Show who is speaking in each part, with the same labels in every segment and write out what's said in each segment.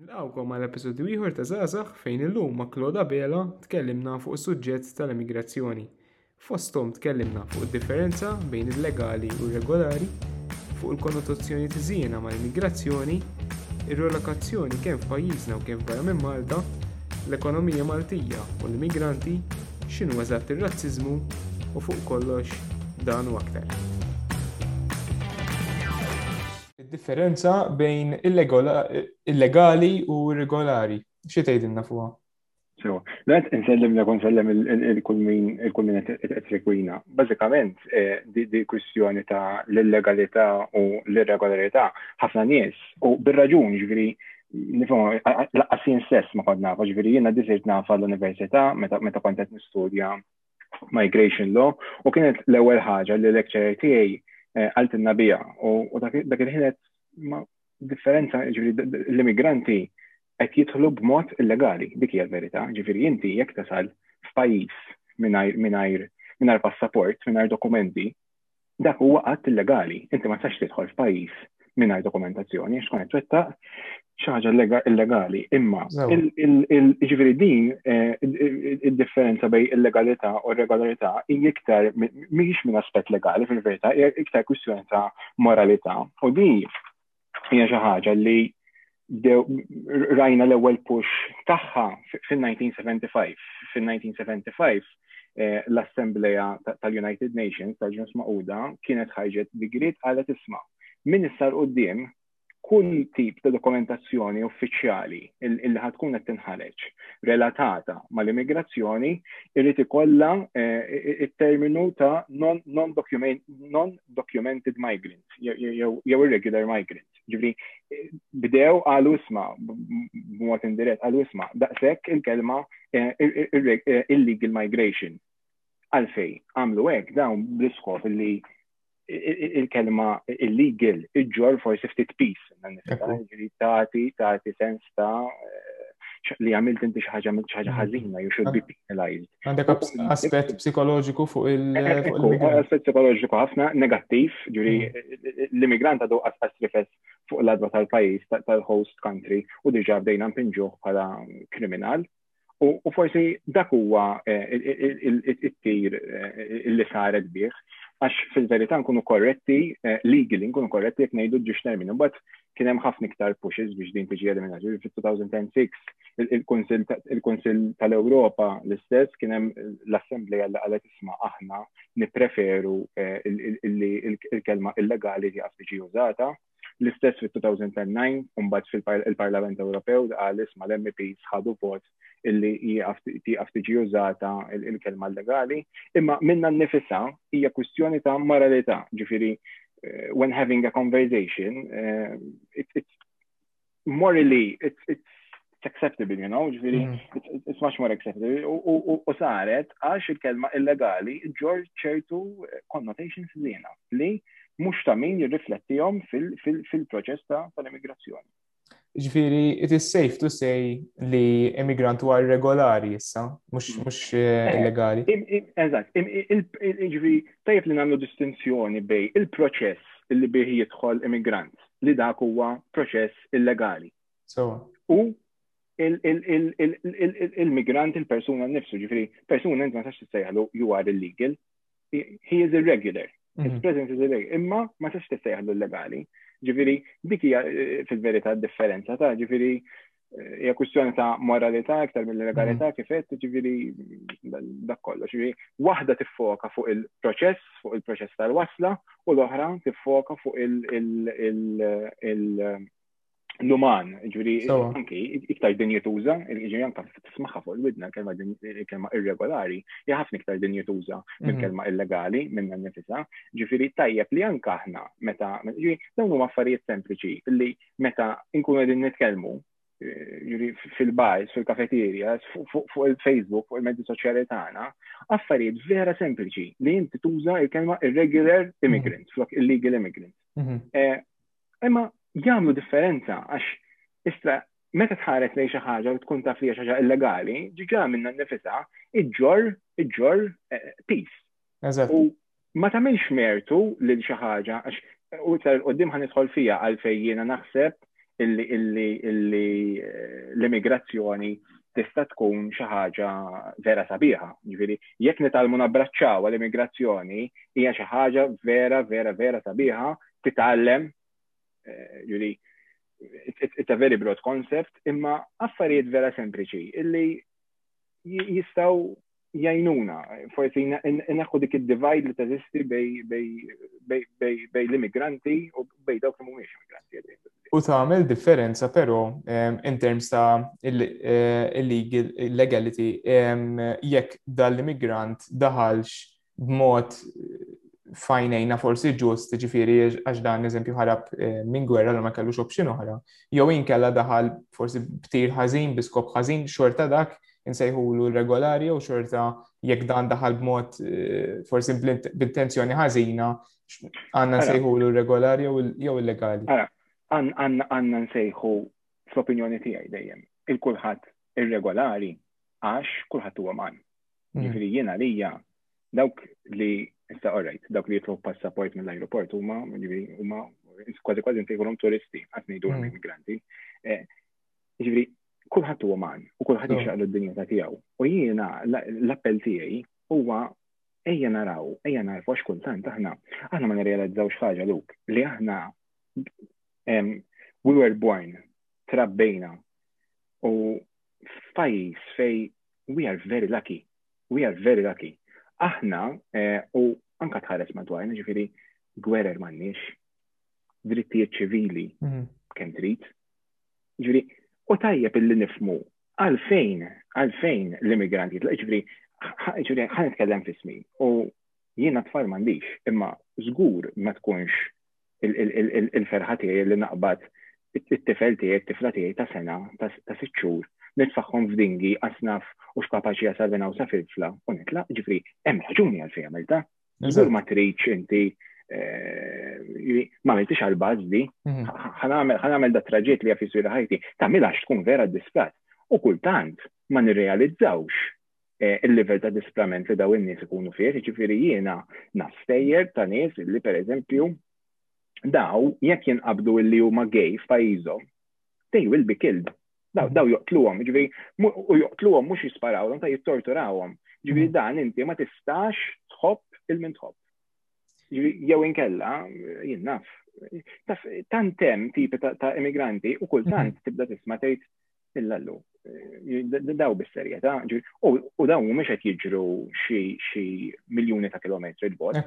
Speaker 1: Nilqgħukom għal episodju ieħor ta' Żgħażagħ fejn illum ma' Claude Abela tkellimna fuq is-suġġett tal-emigrazzjoni. Fosthom tkellimna fuq id-differenza bejn illegali u regolari, fuq il-konnotazzjoni tiżjiena mal-immigrazzjoni, ir-relokazzjoni kemm f'pajjiżna u kemm barra minn Malta, l-ekonomija Maltija u l-immigranti, x'inhu eżatt ir-razziżmu u fuq kollox dan u aktar. Id-differenza bejn illegali u irregolari, xi tgħidilna fuqha?
Speaker 2: Sewa. L-għed insellem li kon sellem il-kull min qed segwina. Bażikament, eh, di kwistjoni ta' l-illegalità u l-irregolarità ħafna nies u bir-raġun ġifieri nifhom laqqas jien stess ma kont nafa, ġifieri jiena disirt nafa l-università meta kont qed nistudja migration law u kienet l-ewwel ħaġa li l-lecturer tiegħi eh, għaltinna biha u dak il-ħinet ma differenza ġifieri l-immigranti qed jidħlu b'mod illegali, dik hija l-verità, ġifieri inti jekk tasal f'pajjiż mingħajr mingħajr mingħajr passaport, mingħajr dokumenti, dak huwa qatt illegali. Inti ma sax tidħol f'pajjiż mingħajr dokumentazzjoni għax tkun qed xi ħaġa illegali. Imma ġifieri din eh, id-differenza bejn illegalità u regolarità hija iktar mhix minn aspett legali fil-verità, hija iktar kwistjoni ta' moralità. U di hija xi ħaġa li rajna l-ewwel push tagħha fin-1975. Fin-1975 eh, l-Assembleja tal-United Nations tal-Ġnus Maquda kienet ħarġet digrit qalet isma' min issar qudiem kull tip ta' dokumentazzjoni uffiċjali illi ħatkun qed tinħareġ relatata mal-immigrazzjoni irid ikollha eh, it-terminu ta' documented migrants, jew irregular migrants. Ġifri, bdew għalu isma, b'mod indirett għalu isma, daqshekk il-kelma eh, eh, illegal migration. Għalfej, għamlu hekk dawn bl-iskop li il-kelma illegal iġġor forsi ftit peace Tati, tati sens ta' eh, li għamilt inti xaħġa minn xaħġa mm. ħazina, you should be penalized.
Speaker 1: Għandek aspet psikoloġiku fuq
Speaker 2: il- eh, eh, migrant Aspet psikoloġiku ħafna, negattiv, ġuri mm. l-immigrant għadu għasqas rifess fuq l-adwa tal-pajis, tal-host country, u diġa bdejna mpinġuħ bħala kriminal. U forsi dak huwa eh, it-tir eh, li saret bih, għax fil-verità nkunu korretti, eh, legally nkunu korretti jek ngħidu ġiex termin. Imbagħad kien hemm ħafna iktar pushes biex din tiġi eliminati. Fil-2006 il-Kunsill tal-Ewropa l-istess kien hemm l-Assembleja li qalet isma' aħna nippreferu li l-kelma illegali tiqaf tiġi użata L-istess fit-2009, umbat fil-Parlament Ewropew għal isma l-MEPs ħadu vot illi tiqaf tiġi użata il-kelma legali, imma minna nifisa hija kwistjoni ta' moralità, ġifiri, eh, when having a conversation, eh, morally, it's, it's it's acceptable, you know, ġviri, mm. it's, it's much more acceptable. U saret, għax il-kelma illegali, ġor ċertu eh, connotations zina, li mux ta' min jirriflettijom fil-proċess ta' tal-immigrazzjoni.
Speaker 1: Ġviri, it is safe to say li immigrant huwa regolari issa, mux mm. eh, eh, illegali.
Speaker 2: Eżat, ġviri, tajf li namlu distinzjoni bej il-proċess li bih jidħol immigrant li dak huwa proċess illegali. U il-migrant, il-persuna nifsu, ġifri, persuna inti ma tax tissejħlu you are illegal, he is irregular, his mhm. presence is irregular, imma ma tax tissejħlu illegali. Ġifiri, dik hija eh, fil-verità differenza ta' ġifiri hija kwistjoni ta' moralità iktar mill legalità mm. kifet, ġifieri dak kollox. Ġifieri waħda tiffoka fuq il-proċess, fuq il-proċess tal-wasla, u l-oħra tiffoka fuq l-uman, ġifieri anki iktar dinjetuża, ġifieri anke tismaħħa fuq il-widna kelma kelma irregolari, hija ħafna iktar dinjetuża minn mm. kelma illegali minn nifisha, ġifieri tajjeb li anke aħna meta dawn huma affarijiet sempliċi li meta nkunu qegħdin nitkellmu eh, fil-bars, fil-kafeterja, fuq il-Facebook, fuq il-mezzi soċjali tagħna, affarijiet vera sempliċi li inti tuża il-kelma irregular immigrant mhm. flok illegal immigrant. Mhm. Eh, imma jagħmlu differenza għax issa meta tħares lejn xi ħaġa u tkun taf li ħaġa illegali, ġiġa minna nifisa iġġor iġġor eh, peace Eżatt. U ma tagħmilx mertu lil xi ħaġa għax u iktar il-qoddim ħan nidħol fija għalfejn jiena naħseb illi illi illi eh, l-immigrazzjoni tista' tkun xi ħaġa vera sabiħa. Ġifieri, jekk nitalmu nabbraċċaw għall-immigrazzjoni hija xi ħaġa vera vera vera sabiħa titgħallem eh, ġifieri it's a very broad concept imma affarijiet vera sempliċi illi jistaw jajnuna, forsi neħu dik id-divide li teżisti bej l-immigranti u bej dawk li mhumiex immigranti.
Speaker 1: U tagħmel differenza però in terms ta' il-legality jekk dal-immigrant daħalx b'mod fajnejna forsi ġust ġifiri għax dan eżempju ħarab minn gwerra l ma kellux option oħra. Jew inkella daħal forsi btir ħażin, biskop ħażin, xorta dak insejħulu regolari jew xorta jekk dan daħal b'mod eh, forsi b'intenzjoni ħażina għandna nsejħulu regolari jew illegali.
Speaker 2: Għandna nsejħu fl-opinjoni tiegħi dejjem il-kulħadd irregolari għax kulħadd huwa man. Mm. Jiġifieri jiena lija dawk li issa orajt, dawk li jitlu passaport mill-ajruport huma jiġifieri, huma kważi kważi nsejħulhom turisti, għat ngħidu mm. immigranti. Eh, Ġifieri, kulħadd huwa man u kulħadd jixaqlu d-dinja ta' tiegħu. U jiena l-appell tiegħi huwa ejja naraw, ejja narfu għax kultant aħna aħna ma nirrealizzawx ħaġa luk li aħna we were born trabbejna u f'pajjiż fej we are very lucky, we are very lucky. Aħna eh, u anka tħares madwarna ġifieri gwerer m'għandniex, drittijiet ċivili mhm. kemm trid, Ġifieri, u tajjeb illi nifmu għalfejn, għalfejn l-immigrant jitlaq, ġifieri, ġifieri ħa nitkellem fismi. U jiena tfal m'għandix, imma żgur ma tkunx il-ferħa tiegħi li naqbad it-tifel tiegħi, it-tifla tiegħi ta' sena, ta' sitt xhur, nitfaħħom f'dingi, asnaf u x'kapaċi jasal u sa filfla u nitlaq, ġifieri hemm raġuni għalfejn għamilta. Zgur ma tridx inti eh, ma għamiltix għal bażdi, mhm. ħanamel da traġiet li għafis vira ħajti, ta' milax tkun vera disprat. U kultant ma nirrealizzawx eh, il-level ta' disprament li daw in-nies ikunu fih, ġifiri jiena nastejjer ta' nies li per eżempju daw jekk jinqabdu illi huma gay f'pajjiżhom, they will be killed. Daw joqtluhom, ġifieri, u joqtluhom mhux jisparawhom ta' jittorturawhom. Ġifieri mm. dan inti ma tistax tħobb il-min tħobb. Jew inkella, jien naf, tant hemm tipi ta' immigranti u kultant mm. tibda tisma' tgħid illallu. Eh, daw bis-serjetà, u daw mhumiex qed jiġru xi miljuni ta' kilometri l-bot.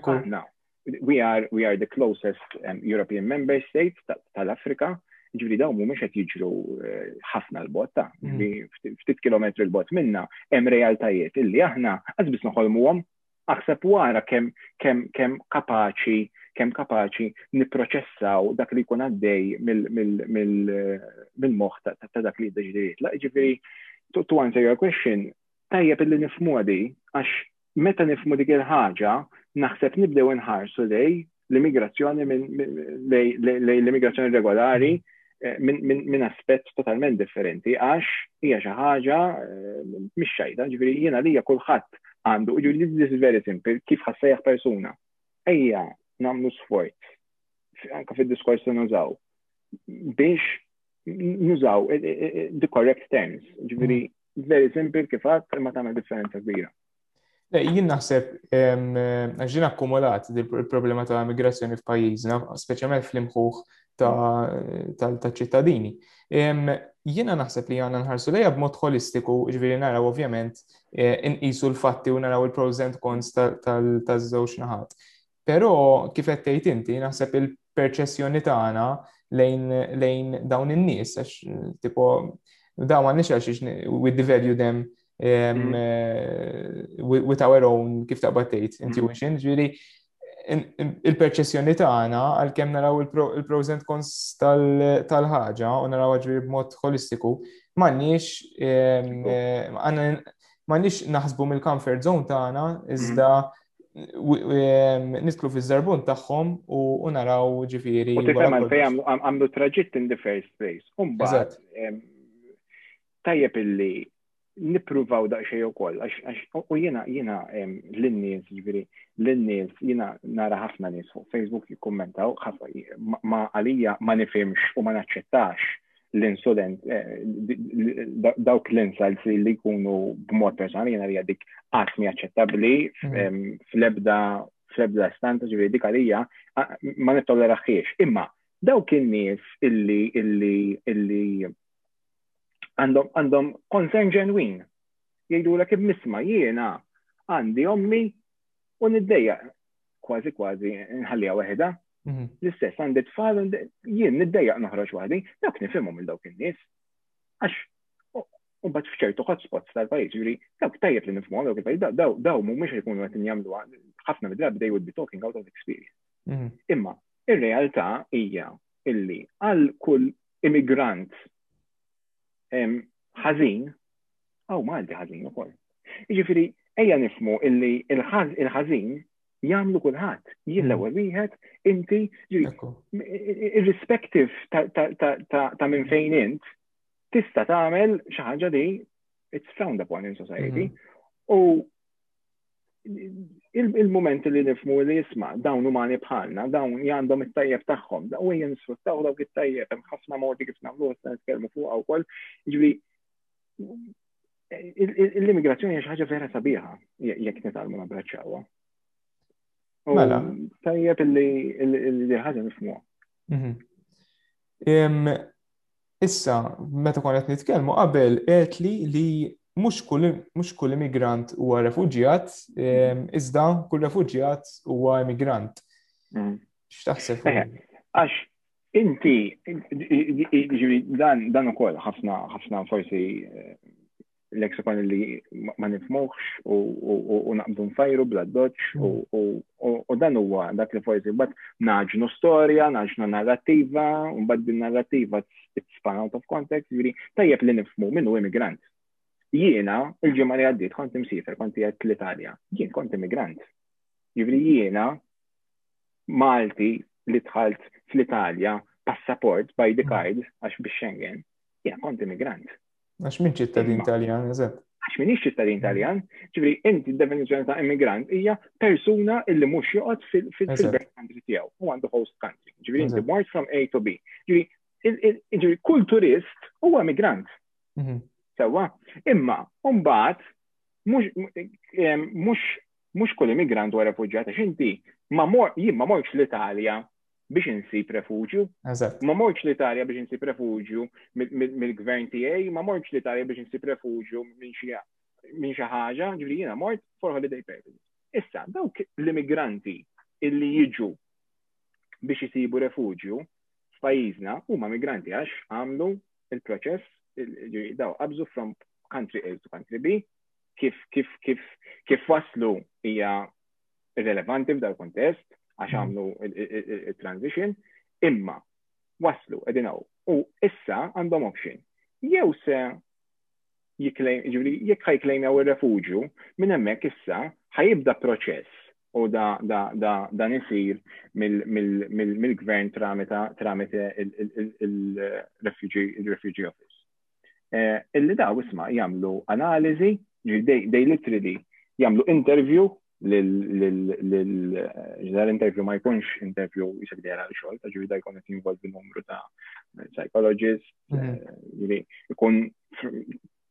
Speaker 2: we are, we are the closest um, European member state tal-Afrika, ġviri daw mumiex qed jiġru eh, ħafna l-botta, mm. ftit kilometri l-bot minna, hemm realtajiet illi aħna għazbis noħolmuhom aħseb wara kemm kem, kem kapaċi kemm kapaċi niproċessaw dak li jkun għaddej mill-moħħ ta' dak li jiddeġidiet. La ġifieri to answer your question, tajjeb illi nifmu għadi għax meta nifmu dik il-ħaġa, naħseb nibdew inħarsu lej l-immigrazzjoni lej l-immigrazzjoni regolari eh, minn aspett totalment differenti, għax hija xi ħaġa eh, mhix xajda, ġifieri jiena lija kulħadd għandu, ġifieri this is very simple, kif ħassejjaħ persuna. Ejja nagħmlu sforz, anke fid-diskors li nużaw, biex nużaw eh, the correct terms, ġifieri mm. Very simple kif għadd imma tagħmel differenza kbira.
Speaker 1: Jien naħseb għax jien akkumulat il-problema ta' migrazzjoni f'pajjiżna, speċjalment fl-imħuħ ta' ċittadini. Jiena naħseb li għandna nħarsu lejha b'mod holistiku, ġifieri naraw ovvjament eh, inqisu l-fatti u naraw il-pros and cons taż-żewġ naħat. Però kif qed tgħid inti, naħseb il-perċessjoni tagħna lejn, lejn dawn in-nies, għax tipo dawn ma nix għax we devalue them um, mm. uh, with our own kif taqbad tgħid mm. intuition, ġifieri il-perċessjoni tagħna għalkemm naraw il-pros and cons tal-ħaġa u naraw ġifieri b'mod holistiku, m'għandniex um, eh, m'għandniex naħsbu mill-comfort zone tagħna iżda mm nitlu fi zarbun tagħhom u naraw ġifieri.
Speaker 2: U tifhem għalfejn għamlu traġitt in the first place. Umbagħad tajjeb illi nippruvaw daqsxejn ukoll għax u jiena jiena lin-nies ġifieri lin-nies jiena nara ħafna nies fuq Facebook jikkummentaw ma għalija ma nifhimx u ma naċċettax l-insulent, eh, dawk l-insults li jkunu b'mod personali jena li għadik għatmi għacċettabli mm. fl-ebda fl-ebda stanza ġivri dik għalija ma nittolera xiex. Imma dawk il-nies illi illi illi għandhom għandhom konsen ġenwin. Jgħidu l misma jiena għandi ommi u niddejja kważi kważi nħallija weħda. Mhm. L-istess għandi tfal jien niddejjaq noħroġ waħdi, dak nifhimhom minn dawk in-nies. Għax u bat fċertu hotspots tal-pajjiż, ġuri, dawk tajjeb li nifhmu dawk il-pajjiż, daw daw mhumiex li jkunu qed jagħmlu ħafna mid-drabi they would be talking out of experience. Mhm. Imma ir-realtà hija illi għal kull immigrant ħażin Aw Malti ħażin ukoll. Jiġifieri ejja nifmu illi il-ħażin jagħmlu kulħadd. Jien l-ewwel mm. wieħed inti irrispettiv ta' minn fejn int tista' tagħmel xi ħaġa li it's frowned upon in society. Mm-hmm. U il-moment li nifmu li jisma dawn umani bħalna, dawn jgħandhom it-tajjeb tagħhom, u jen sfruttaw dawk it-tajjeb, hemm ħafna modi kif nagħmlu se nitkellmu fuq wkoll. Ġifieri l-immigrazzjoni hija ħaġa vera sabiħa jekk nitalmu nabbraċċawha. Mela. Tajjeb li ħaġa nifhmuha.
Speaker 1: Mhm. Issa, meta kon qed nitkellmu qabel qed li li mhux kull immigrant huwa refuġjat, iżda kull refuġjat huwa immigrant. Mhm. X'taħseb?
Speaker 2: Għax Inti, dan ukoll ħafna ħafna forsi eh, leksikon li ma nifmuħx u naqbdu nfajru bla doċ u dan huwa dak li forsi bat naġnu storja, naġnu narrativa, u mbagħad din narrativa t-span out of context, jiri tajjeb li nifmu minn u immigrant. Jiena, il-ġimgħa li għaddiet kont imsiefer, kont qiegħed l-Italja, jien kont immigrant. Jivri jiena Malti li dħalt fl-Italja passaport by the card għax biex Schengen, ja kont immigrant.
Speaker 1: Għax minn ċittadin Taljan, eżatt.
Speaker 2: Għax minn ċittadin Taljan, ġifri inti d-definizzjoni ta' immigrant hija persuna illi mhux joqgħod fil-birth country tiegħu, u għandu host country. Ġifri inti mort from A to B. Ġifri kull turist huwa immigrant. Mhm. Sewa, imma mbagħad mhux Mhux kull immigrant huwa refuġjat għax inti ma jien ma mortx l-Italja biex insib refuġju. Ma mortx l-Italja biex insib refuġju mill-gvern tiegħi, ma mortx l-Italja biex insib refuġju minn xi minn xi ħaġa, ġifieri jiena mort for holiday purposes. Issa, dawk l-immigranti illi jiġu biex jisibu refuġju f'pajjiżna huma migranti għax għamlu il-proċess daw qabżu from country A to country B kif kif kif kif waslu hija irrelevanti f'dal kontest għax mm. għamlu il-transition, imma waslu qegħdin hawn. U issa għandhom option. Jew se jiklejm, ġivri, jekk ħajklejm jew ir-refuġju, minn hemmhekk issa ħajibda proċess u da, da, da, da nisir mill-gvern tramite il-refugee office. eh, illi daw isma' jagħmlu analiżi, dej literally jagħmlu interview l interview ma jkunx interview jisek dera xogħol, ta' ġuri da jkun qed jinvolvi numru ta' psychologist, mhm. eh, jkun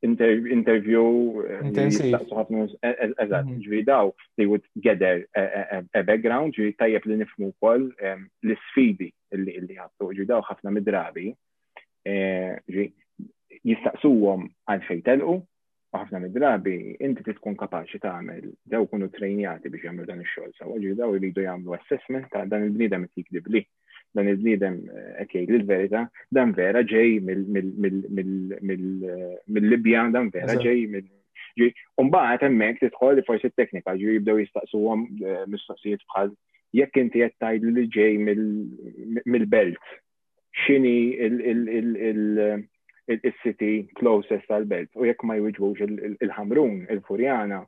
Speaker 2: interview eh, intensiv. Eżatt, mhm. ġuri daw they would gather a background, ġuri tajjeb li nifmu wkoll ehm, l-sfidi li għattu, ġuri daw ħafna midrabi jistaqsuhom għal fejn telqu, u ħafna mid-drabi inti trid tkun kapaċi tagħmel daw ikunu trejnjati biex jagħmlu dan ix-xogħol sewwa, ġifieri daw iridu jagħmlu assessment ta' dan il-bniedem qed jikdib li dan il-bniedem eh, qed jgħid l-verità, dan vera ġej mill-Libja, dan vera ġej mill Umbaħt hemmhekk tidħol forsi t-teknika ġi jibdew jistaqsuhom eh, mistoqsijiet bħal jekk inti qed tgħidlu li ġej mill-belt x'inhi il-city closest tal-belt u jekk ma jwiġbux il-Ħamrun, il-Furjana,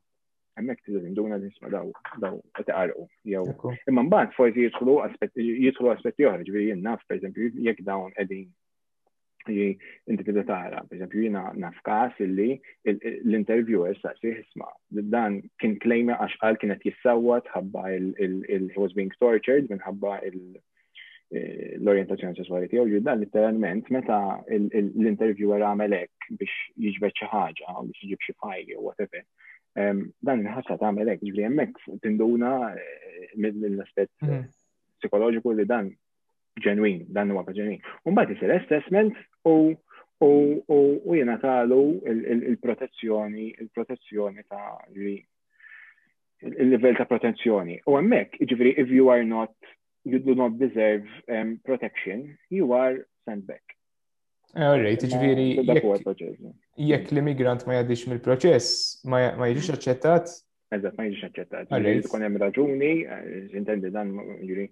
Speaker 2: hemmhekk tista' tinduna li nisma' daw daw qed iqarqu jew. Imma mbagħad forsi jidħlu jidħlu aspetti oħra, ġifieri jien naf pereżempju jekk dawn qegħdin li inti tibda tara, pereżempju jiena naf każ illi l-interviewer saqsi isma' dan kien klejma għax qal kien qed jissawwat ħabba il-he was being tortured minħabba il- l-orientazzjoni sesswali tiegħu ġu dan literalment meta l-interviewer għamel hekk biex jiġbed xi ħaġa u biex jiġib xi fajl jew whatever. Dan il-ħassa tagħmel hekk, ġifieri hemmhekk tinduna eh, mill-aspett mhm. psikoloġiku li dan ġenwin, dan huwa ġenwin. U mbagħad isir assessment u u jena talu il-protezzjoni, il-protezzjoni ta' li il-level ta' protezzjoni. U għemmek, ġifiri, if you are not you do not deserve um, protection, you are sent back.
Speaker 1: Eh, all right, ġviri, jekk l-immigrant ma jadix mill-proċess, ma jġiġ aċċettat?
Speaker 2: Eżat, ma jġiġ aċċettat. Kun hemm raġuni, eh, intendi dan, ġviri,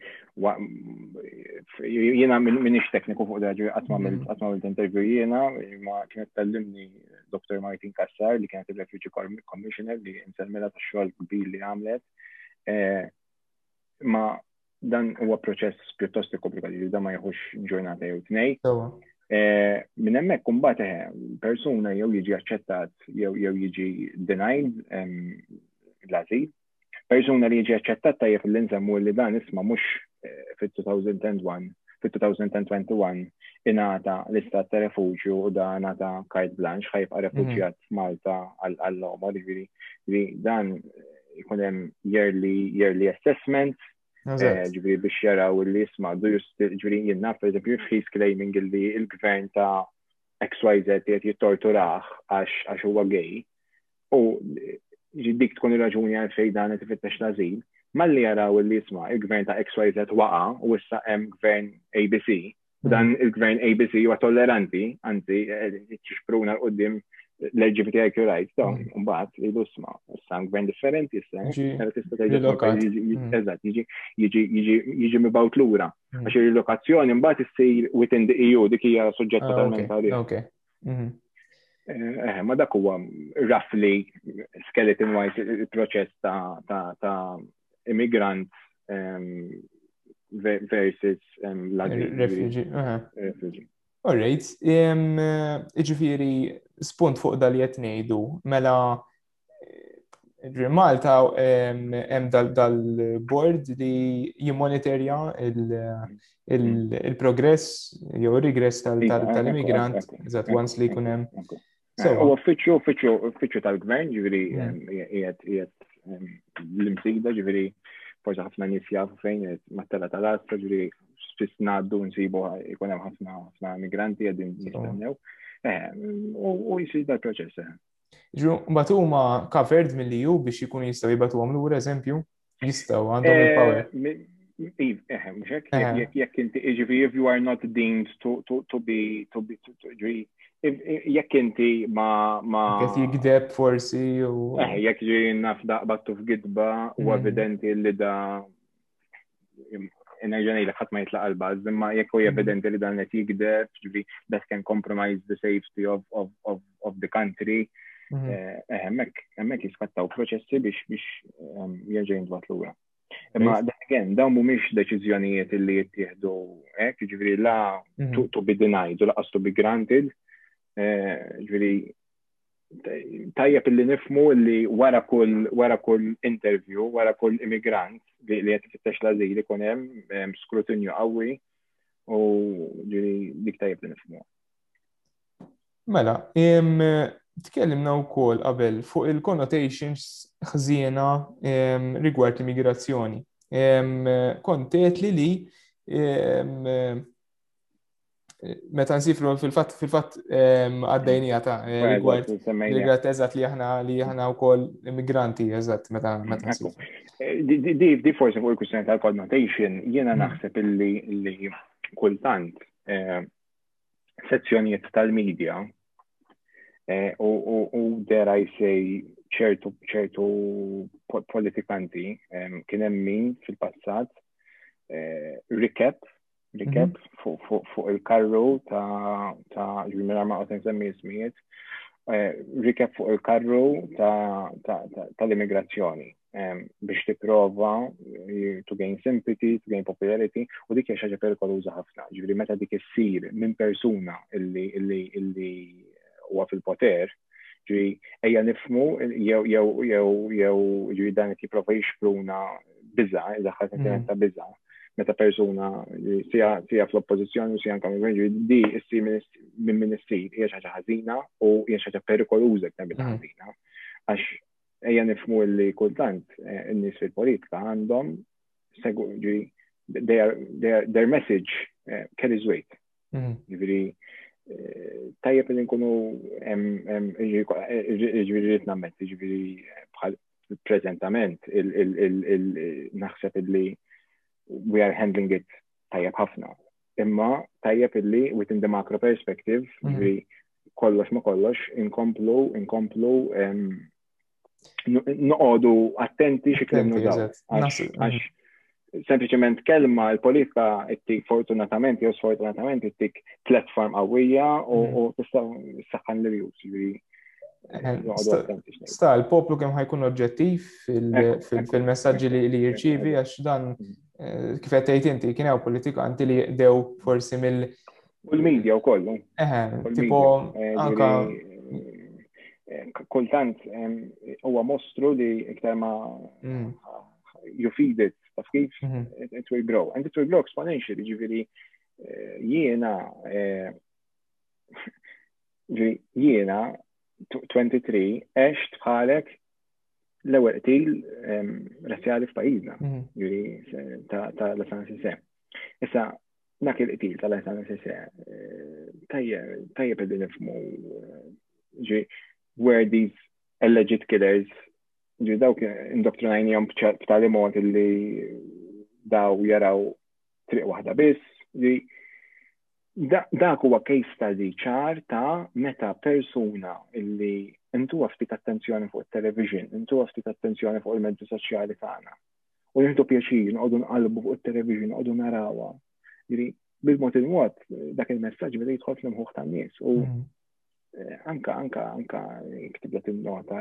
Speaker 2: jena minix tekniku fuq daġi għatma mill mm. intervju jena, ma kienet tallimni Dr. Martin Kassar li kienet il-Refugee Commissioner li nselmela ta' xogħol kbir li għamlet eh, Ma dan huwa proċess pjuttost komplikat li da ma jħux ġurnata jew tnej. Eh, minn hemmhekk imbagħad eh, persuna jew jiġi aċċettat jew jiġi denied l-azil. Persuna li jiġi aċċettat tajjeb li nsemmu li dan isma mhux eh, fit-2001 fit-2021 ingħata l-istat ta' refugju u da ingħata kajt blanx ħajbqa' mhm. refuġjat Malta għall-loma, li dan jkun hemm yearly, yearly assessment, eh, ġviri biex jaraw li jisma du ġviri jinnaf, per eżempju, fis claiming li il-gvern ta' XYZ jgħet jittorturaħ għax huwa gay. U dik tkun il-raġuni għal fej dan qed ifittex l-azil. Malli jaraw li jisma il-gvern ta' XYZ waqa u issa hemm gvern ABC, Dan il-gvern ABC huwa tolleranti, anzi, ċiċpruna l-qoddim l-LGBTIQ rights, dawn, mm. mbagħad li lusma, issa gvern differenti, issa, mm. eżatt, jiġi mibawt lura. Mm. Għax il-lokazzjoni mbagħad issir within the EU, dik hija suġġett
Speaker 1: ah, totalment għalih.
Speaker 2: Mhm. Eh, eh, ma dak huwa roughly skeleton wise il-proċess ta' immigrant versus
Speaker 1: l-refugee. All right, iġifiri spunt fuq dal jett nejdu, mela Malta hemm dal-bord li jimmonitorja il-progress jew regress tal-immigrant, eżatt once li jkun hemm
Speaker 2: U uffiċċju, uffiċċju, uffiċċju tal-gvern, ġifieri qiegħed qiegħed l-imsida, ġifieri forsi ħafna nies jafu fejn ma tella tal-asta, ġifieri spiss ngħaddu nsibu jkun hemm ħafna ħafna migranti qegħdin jistennew. U jsir dal-proċess.
Speaker 1: Ġu, mbagħad huma covered mill-EU biex jkunu jistgħu jibatuhom lura eżempju? Jistaw, għandhom eh, il-power.
Speaker 2: Iv, eħem, ġek, jek inti, iġvi, if you are not deemed to, to, to be, to be, to, to, jekk inti ma. ma
Speaker 1: Jekk jikdeb forsi u.
Speaker 2: Eh, jekk ġi naf daqbattu f'gidba u mm. evidenti li da. Nerġanej li ħatma jitlaq għal-bazz, imma jekk u mm. evidenti li dan qed jikdeb, ġifi, that can compromise the safety of, of, of of the country. Mhm. Eh, eh, hemmhekk jiskattaw proċessi biex biex ehm, jerġa' jintbat lura. Imma again, dawn mhumiex deċiżjonijiet li jittieħdu hekk, ġifieri la mhm. to be denied u laqas to be granted. Eh, ġifieri tajjeb illi nifmu illi wara kull wara kull interview, wara kull immigrant li qed ifittex l-azil ikun hemm ehm, skrutinju qawwi u ġifieri dik tajjeb li nifmu.
Speaker 1: Mela, tkellimna wkoll qabel fuq il-connotations ħżiena rigward l-immigrazzjoni. Kontet li li meta nsifru fil-fatt fil-fatt ehm, għaddejnija ta' eh, rigward rigward eżatt li aħna li aħna wkoll immigranti eżatt meta meta nsifru.
Speaker 2: Eh, di di forsi fuq il-kwistjoni tal-connotation jiena hmm. naħseb illi li kultant eh, sezzjonijiet tal-medja eh, u dare I say ċertu ċertu politikanti kien hemm min fil-passat eh, rikeb rikeb mhm. fuq il-karru ta' ġimir ma' għotin semmi jismijiet, eh, rikeb fuq il-karru tal-immigrazzjoni. biex tipprova eh, to gain sympathy, to gain popularity, u dik hija xaġa perikoluża ħafna. Ġifieri meta dik issir minn persuna illi illi illi huwa fil-poter, ġifieri ejja nifmu jew jew jew jew ġifieri dan qed jipprova jixpruna biża, idaħħal sentiment mm. ta' biża. Meta persuna sija sija fl-oppożizzjoni u sija anke ġifieri di issir minn min issir hija xi ħaġa ħażina u hija xi ħaġa perikoluża kemm mm. ħażina. Għax ejja nifmu li kultant eh, n-nies fil-politika għandhom their message eh, carries weight. Mm-hmm. Ġifieri eh, tajjeb li nkunu ġifieri rrid nammet, ġifieri bħal prezentament naħseb li we are handling it tajjeb ħafna. Imma tajjeb illi within the macro perspective, mm-hmm. ġifieri kollox ma kollox inkomplu, inkomplu noqogħdu attenti xi kemm nużaw. Għax sempliċement kelma l-politika ittik fortunatament jew sfortunatament ittik platform qawwija u mm. tista' saħħan l-rjus.
Speaker 1: Sta, il-poplu kemm ħajkun oġġettiv fil-messagġi li jirċivi għax dan mm. eh, kif qed tgħid inti kien hawn politikanti li jqdew forsi mill-
Speaker 2: U l-medja u kollu. Eħe,
Speaker 1: tipo, eh, anka.
Speaker 2: Eh, kultant, huwa mostru li iktar ma mm. you feed it, taf kif, mhm. it will grow. And it will grow exponentially, ġiviri, eh, jiena, jiena, 23, eċt bħalek l-ewel qtil razzjali f'pajizna, mhm. ġiviri, ta' l-San Issa, dak il-qtil tal-għajsan s-sese, tajjeb id-din ifmu, ġi, where these alleged killers, ġi dawk indoktrinajni jom b'tali mod li daw jaraw triq wahda biss, ġi, dak huwa case study ċar ta' meta persuna illi intu ftit attenzjoni fuq il-television, intu ftit attenzjoni fuq il-mezzi soċjali tagħna, u nieħdu pjaċir nqogħdu nqalbu fuq it-television nqogħdu narawha. Ġifieri bil-mod il-mod dak il-messaġġ beda jidħol fl-imħuħ tan-nies u mm. eh, anka anka anka ktibda tinnota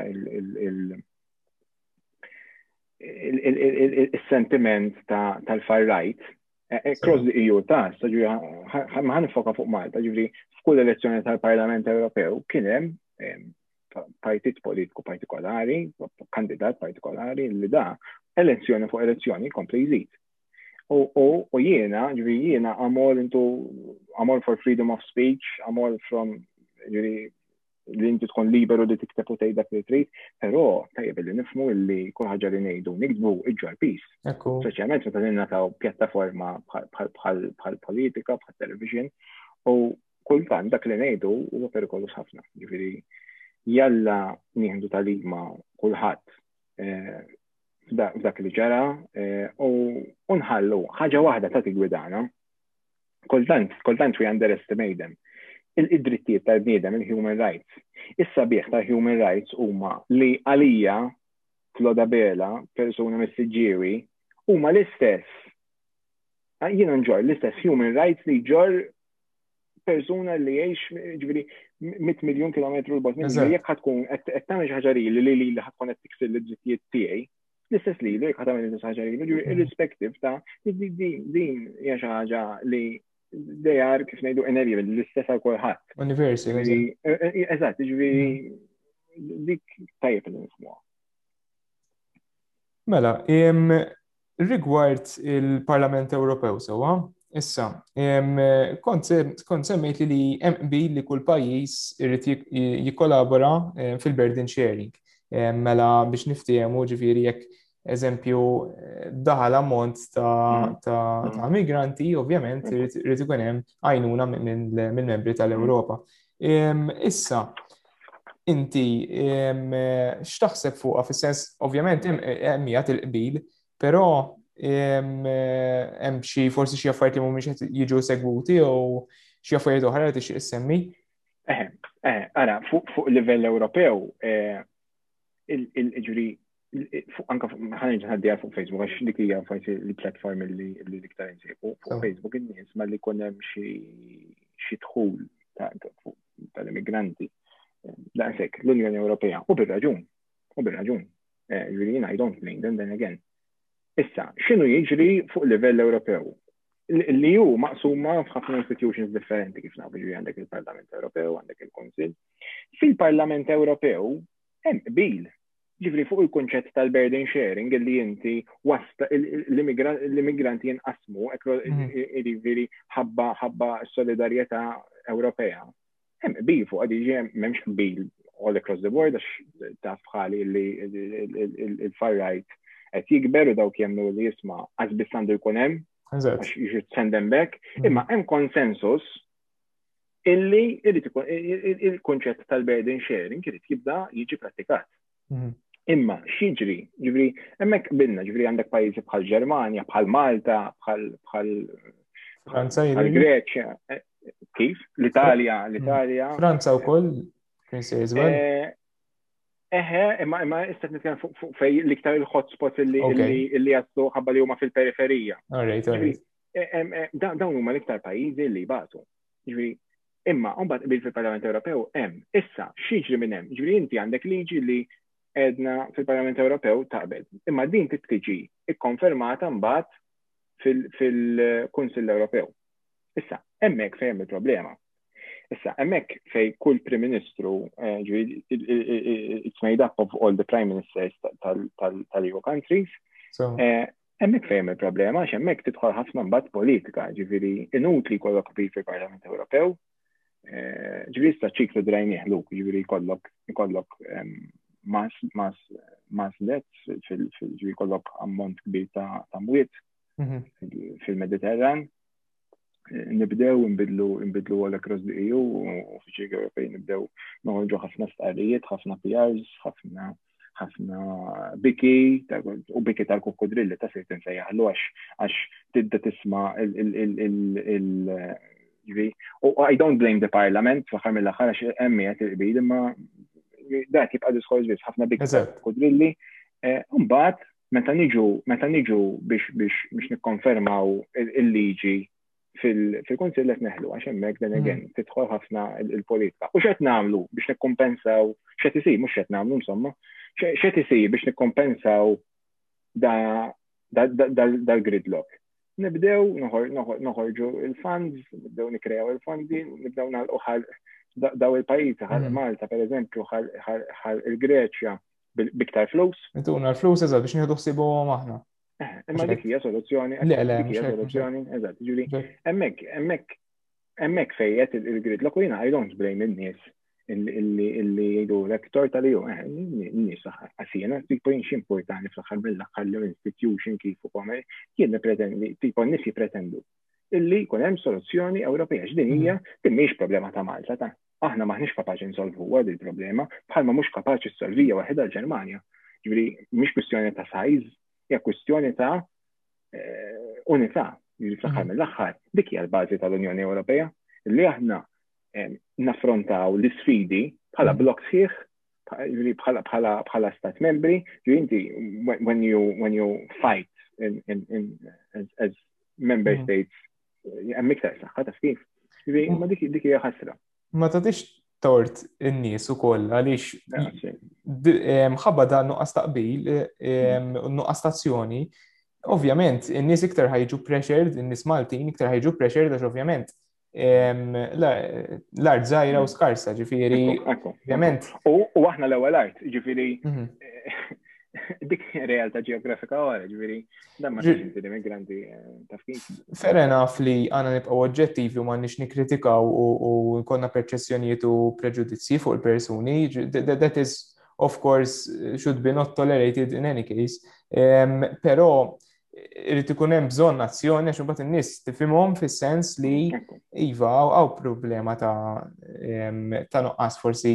Speaker 2: il-sentiment tal-far right eh, eh, cross the EU ta' ġifieri ħan foka fuq Malta, ġifieri f'kull elezzjoni tal-Parlament Ewropew kien hemm partit politiku partikolari, kandidat partikolari li da elezzjoni fuq elezzjoni kompli jżid. U jiena, ġvi jiena amor into amor for freedom of speech, amor from ġvi li inti tkun liberu li tikteb u tgħid dak li trid, però tajjeb li nifmu li kull ħaġa li ngħidu nikdbu iġġor pis. Speċjalment meta ningħataw pjattaforma bħal politika, bħal television, u kultant dak li ngħidu huwa perikolus ħafna. Ġifieri jalla nieħdu talima kulħadd eh, f'dak li ġara eh, u nħallu ħaġa waħda ta' tigwidana. Kultant, kultant we underestimate them. Il-drittijiet tal-bniedem, il-human rights. Issa bieħ tal-human rights huma li għalija Floda Bela, persuna mis-Siġġiewi, huma l-istess. Ah, Jien nġor l-istess human rights li ġor persuna li jgħix ġifieri 100 miljun kilometru l-bot minn jekk ħatkun qed tagħmel xi ħaġa li li li ħatkun qed tiksir l-drittijiet tiegħi. L-istess li li jekk tagħmel l-istess ħaġa li ġifieri mm. irrispettiv ta' din hija xi ħaġa li they are kif ngħidu inevitable l-istess għal kulħadd.
Speaker 1: Universal.
Speaker 2: Eżatt, ġifieri mm. dik tajjeb li nismuha.
Speaker 1: Mela, Rigward il-Parlament Ewropew sewwa, issa, kont semmejt li hemm qbil li kull pajjiż irid jikkolabora fil-burden sharing. Mela biex niftiehmu ġifieri jekk eżempju daħal ammont ta' migranti, ovvjament irid ikun hemm għajnuna mill-membri tal-Ewropa. Issa, inti x'taħseb fuqha fis-sens ovvjament hemm hija il-qbil, però hemm xi forsi xi affarijiet li mhumiex qed jiġu segwuti jew xi affarijiet oħra li tixtieq issemmi?
Speaker 2: Eh, eh, ara, fuq livell Ewropew, eh, il-ġuri anka ħanġ ħaddija fuq Facebook, għax dik hija forsi l-platform li l-iktar insibu. Fuq Facebook in-nies ma li jkun hemm xi dħul tal-immigranti. Daqshekk l-Unjoni Ewropea u bir-raġun, u bir-raġun. Eh, really, I don't blame them then again. Issa, x'inhu jiġri fuq livell Ewropew? Li hu maqsuma f'ħafna institutions differenti kif nafu ġri għandek il-Parlament Ewropew, għandek il-Kunsill. Fil-Parlament Ewropew hemm qbil Ġifri fuq il-kunċett tal-burden sharing li inti wasta l-immigranti jinqasmu, mhm. ġifri ħabba ħabba solidarjetà Ewropea. Hemm bil fuq għadi ġem m'hemmx bil all across the board għax taf bħali li il-far right qed jikber u dawk jemnu li jisma' għaż biss għandu jkun hemm għax jiġu send them back, mhm. imma hemm konsensus illi il-kunċett tal-burden sharing irid jibda jiġi pratikat. Mhm. Imma x'jiġri, ġifri, hemmhekk bilna, ġifri għandek pajjiżi bħal Ġermanja, bħal Malta, bħal bħal Franza Greċja, eh, kif? L-Italja, mhm. l-Italja.
Speaker 1: Franza wkoll, kien se jiżwel.
Speaker 2: Eh, eħe, imma imma issa nitkellem fuq fej l-iktar il-hotspots illi jassu ħabba li huma fil-periferija. All right, all right. dawn huma l-iktar pajjiżi li batu. Ġifieri, imma mbagħad qbil fil-Parlament Ewropew hemm. Issa x'jiġri minn hemm? Ġifieri inti għandek liġi li edna fil-Parlament Ewropew taqbel. Imma din tittiġi ikkonfermata mbagħad fil-Kunsill Ewropew. Issa, hemmhekk fejn il-problema. Issa, hemmhekk fej kull Prim Ministru, eh, it's made up of all the Prime Ministers tal-EU countries, eh, Hemmhekk fejn hemm il-problema għax hemmhekk tidħol ħafna mbagħad politika, ġifieri inutli jkollok qbil fil-Parlament Ewropew. Eh, ġifieri issa ċiklu drajnieh luk, ġifieri jkollok jkollok ehm, mas mas mas lets ġifieri jkollok ammont kbir ta' mwiet mhm. fil-Mediterran. nibdew nbidlu nbidlu għal across the EU u uffiċi Ewropej nibdew noħorġu ħafna stqarrijiet, ħafna PRs, ħafna ħafna biki u biki tal-kukudrilli ta' sejt nsejjaħlu għax għax tibda tisma il-ġri. U I don't blame the parliament, fl-axar mill-axar għax emmi għet il-qbil, imma dak jibqa diskors biss ħafna biki tal-kukudrilli. Eh, Umbat, meta niġu meta niġu biex biex biex nikkonfermaw il-liġi fil-Kunsill qed neħlu għax hemmhekk dan again hmm. tidħol ħafna il-politika. U x'qed nagħmlu biex nikkompensaw x'qed isir mhux qed nagħmlu insomma, x'qed isir biex nikkompensaw dal-gridlock. Nibdew noħorġu il-funds, nibdew nikrejaw il-fondi, nibdew nagħlqu daw il-pajjiżi ħal hmm. Malta pereżempju ħal il-Greċja biktar flus.
Speaker 1: Ituna l-flus eżatt biex nieħdu ħsibhom aħna.
Speaker 2: Eh, imma dik hija soluzzjoni.
Speaker 1: Le, le,
Speaker 2: hija soluzzjoni, eżatt, ġuri. Hemmhekk, hemmhekk, hemmhekk fejjet il-grid l jiena I don't blame in-nies illi jgħidu rektor tal ju eh, n-nies għasina, tipo jinx importanti fl-aħħar mill-aħħar l-institution kif u komel, jien pretendi, tipo n-nies jipretendu illi jkun hemm soluzzjoni Ewropea x'din hija, mm. din mhix problema ta' Malta ta' Aħna maħniex kapaċi nsolvuha il problema bħalma mhux kapaċi ssolvija waħedha l-Ġermanja. Ġifieri mhix kwistjoni ta' size, hija kwistjoni ta' eh, unità. Ġifieri fl-aħħar mm. mill-aħħar dik hija l-bażi tal-Unjoni Ewropea li aħna eh, naffrontaw l-isfidi bħala mm. blok sħiħ bħala bħala bħala stat membri, ġifieri inti when you when you fight in, in, in as, as member mm. states hemm iktar saħħa ta' Steve. Ma dik dik hija ħasra.
Speaker 1: Ma tagħtix tort in-nies ukoll għaliex mħabba dan nuqqas taqbil, nuqqas tazzjoni, ovvjament in-nies iktar ħajġu pressured, in-nies Maltin iktar ħajġu pressured għax ovvjament l-art zaħira u skarsa, ġifiri, ovvjament.
Speaker 2: U aħna l-ewwel art, ġifiri, mhm. dik realtà ġeografika għara, ġviri, dan ma t-tinti l-immigranti eh, ta'
Speaker 1: fik. Ferre naf li għana nibqaw oġġettivi u ma nix nikritikaw u konna perċessjonijiet u preġudizzji fuq il-persuni, that is, of course, should be not tolerated in any case. Pero, irrit ikun hemm bżonn azzjoni għax imbagħad in-nies tifhimhom fis-sens li iva hawn problema ta' ta' nuqqas forsi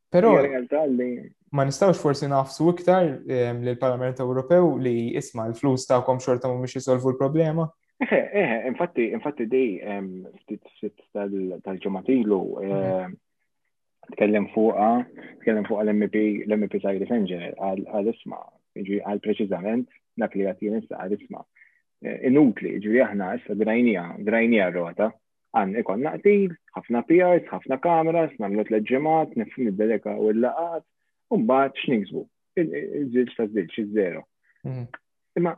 Speaker 1: Però ma nistgħux forsi nafsu iktar ehm, lill parlament Ewropew li isma' l-flus tagħkom xorta mhumiex isolvu l-problema?
Speaker 2: Eħe, eħe, infatti, infatti di ehm, ftit ftit tal-ġematilu ehm, tkellem fuqa, tkellem fuqa l-MP, l-MP Sajri Fenger għal-isma, ġi għal-preċizament dak li għatjen issa għal-isma. Eh, inutli, ġi aħna issa grajnija, grajnija rota, Għan ikonna qtil, ħafna PRs, ħafna kameras, namlu tlet ġemat, nifni d-deleka u l-laqat, un bat x'niksbu. Il-żilġ ta' żilġ, iż-zero.
Speaker 1: Mhm.
Speaker 2: Imma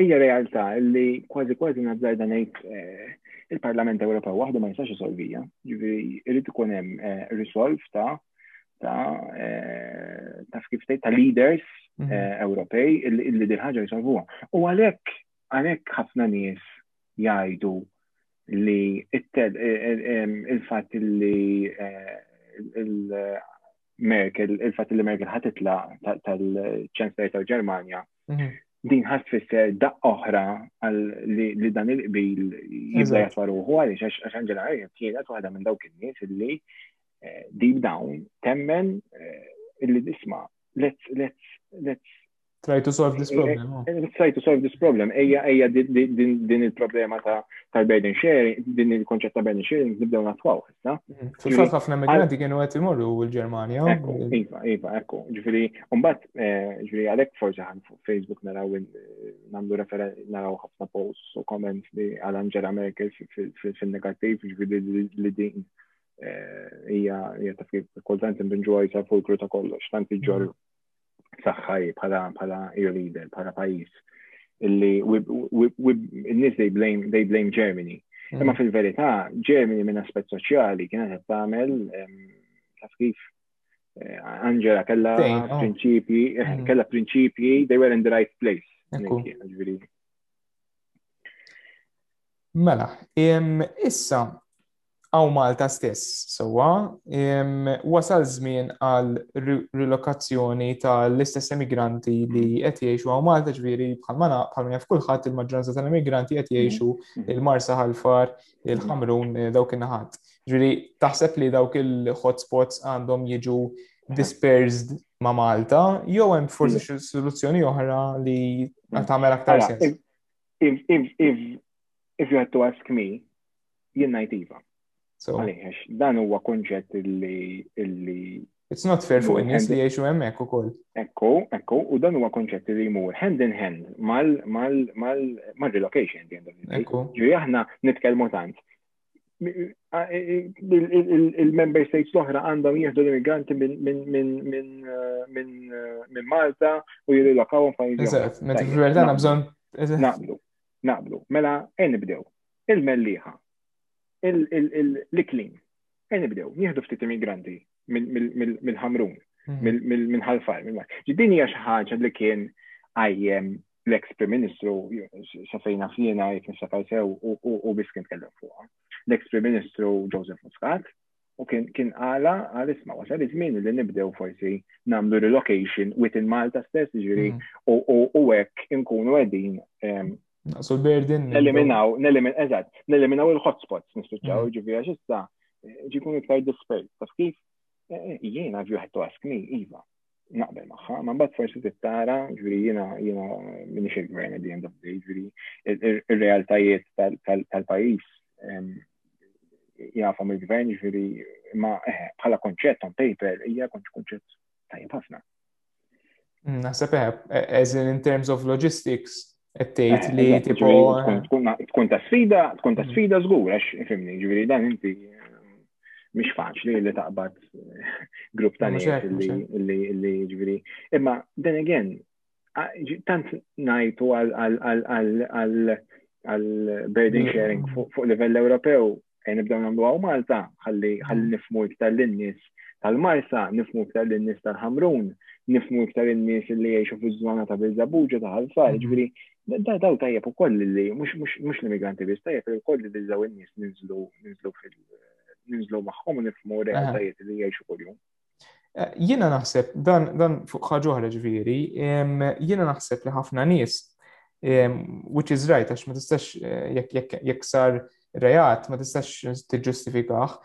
Speaker 2: hija realtà li kważi kważi nazzarda ngħid eh, il-Parlament Ewropew waħdu ma jistax isolvija, ġifieri irid ikun hemm eh, risolv ta' ta' eh, ta' kif ta' leaders
Speaker 1: mhm.
Speaker 2: eh, Ewropej illi dil-ħaġa jisolvuha. U għalhekk għalhekk ħafna nies jgħidu li il-fatt li Merkel, il-fat li Merkel ħatitla tal-ċansler tal-Ġermanja,
Speaker 1: mhm.
Speaker 2: din ħat fisser daqqa oħra li dan il-qbil jibda jatwaruħu għaliex għax Angela Merkel kienet waħda minn dawk in-nies illi eh, deep down temmen eh, illi disma let's let's let's
Speaker 1: Try to solve this problem. Oh.
Speaker 2: Eh, try to solve this problem. Eja, eja, din il-problema ta' tal-burden sharing, din il-konċett ta' burden sharing, nibdew natwaw.
Speaker 1: Mm-hmm. Fil-fat ħafna migranti kienu għet imorru l-Germania.
Speaker 2: Ekku, iva, iva, ekku. Ġifiri, umbat, eh, ġifiri, għalek forse għan fuq Facebook naraw eh, namlu referen, naraw ħafna posts u comments li għal Angela Merkel fil-negativ, ġifiri li din hija tafkir kultant imbinġu għajsa fuq ta' kollox, tanti ġorru. Mm-hmm. saħħaj bħala bħala ear leader, bħala pajis. Illi, n-nis they blame, they blame Germany.
Speaker 1: Mm.
Speaker 2: Imma fil-verità, Germany minn aspett soċjali kienet qed tagħmel taf kif eh, Angela kella
Speaker 1: oh.
Speaker 2: prinċipji,
Speaker 1: eh, mm.
Speaker 2: kella prinċipji, they were in the right place.
Speaker 1: Mela, issa, hawn Malta stess sewwa wasal żmien għal rilokazzjoni tal-istess emigranti li qed jgħixu hawn Malta ġifieri bħal ma bħal ma jaf kulħadd il-maġġoranza tal-emigranti qed jgħixu mm. il-Marsa ħalfar, il-Ħamrun eh, dawk in-naħat. Ġifieri taħseb li dawk il-hotspots għandhom jiġu dispersed ma' Malta jew hemm forsi mm. xi soluzzjoni oħra li mm. tagħmel aktar sens.
Speaker 2: If, if, if, if you had to ask me, Jien ngħid iva. Għaliex, dan huwa konċett li.
Speaker 1: It's not fair fuq in-nies li jgħixu hemmhekk ukoll.
Speaker 2: Ekku, ekku, u dan huwa konċett li jmur hand in hand mal-relocation.
Speaker 1: Ekku.
Speaker 2: Ġi aħna nitkellmu tant. Il-member states l-oħra għandhom jieħdu l-immigranti minn Malta u jirilokawhom fajn.
Speaker 1: Eżatt, meta fil-verità nabżon.
Speaker 2: Naqblu, naqblu. Mela, ejn nibdew. il-Mellieħa, l-Iklin. Ejn nibdew, nieħdu ftit immigranti mill-Ħamrun,
Speaker 1: mhm.
Speaker 2: minn Ħalfar. Din hija xi ħaġa li kien għajjem l-ex Prim Ministru safejna fjena jek nisafaj sew u biss kien kellem fuqha. L-ex Prim Ministru Joseph Muscat u kien għala għal isma wasal iż-żmien li nibdew forsi namlu relocation within Malta stess ġiri
Speaker 1: mhm.
Speaker 2: u hekk inkunu qegħdin ehm,
Speaker 1: Naqsu l-burden.
Speaker 2: Neliminaw, neliminaw, eżat, neliminaw il-hotspots nispiċċaw,
Speaker 1: mm.
Speaker 2: ġivi għax issa ġikun iktar dispejt. Ta' kif eh, eh, jiena if you had to ask me, Iva, naqbel maħħa, ma bat forsi tittara, ġviri jiena jiena minni xie gvern at the end of the day, ġviri il-realtajiet tal-pajis jafam il-gvern, ġviri ma eh, bħala konċett on paper, hija konċett tajjeb ħafna.
Speaker 1: Mm, naħseb eh, eh, as in, in terms of logistics, għettejt
Speaker 2: eh,
Speaker 1: li tipo.
Speaker 2: Tkun ta' sfida, tkun ta'
Speaker 1: mm.
Speaker 2: sfida zgur, għax, fimni, ġviri dan inti mish faċli li taqbad grupp ta' nies li ġviri. Imma, then again, tant najtu għal burden
Speaker 1: mm.
Speaker 2: sharing fuq livell Ewropew, Ejn nibdew nagħmlu għaw Malta, ħalli ħalli
Speaker 1: mm.
Speaker 2: nifmu iktar lin-nies tal-Marsa, nifmu iktar lin-nies tal-Ħamrun, nifmu iktar in-nies li jgħixu fiż-żona ta' Birżabuġa ta' Ħalfar,
Speaker 1: mm-hmm.
Speaker 2: ġifieri da daw tajjeb ukoll li mhux l-immigranti biss tajjeb li wkoll li daw in-nies ninżlu ninżlu fil ninżlu magħhom u nifmu realtajiet li jgħixu kuljum.
Speaker 1: Eh, jiena naħseb, dan, dan fuq ħagħuħra ġviri, jiena naħseb li ħafna nies, which is right, għax ma tistax, eh, jekk sar rejat, ma tistax tiġġustifikaħ,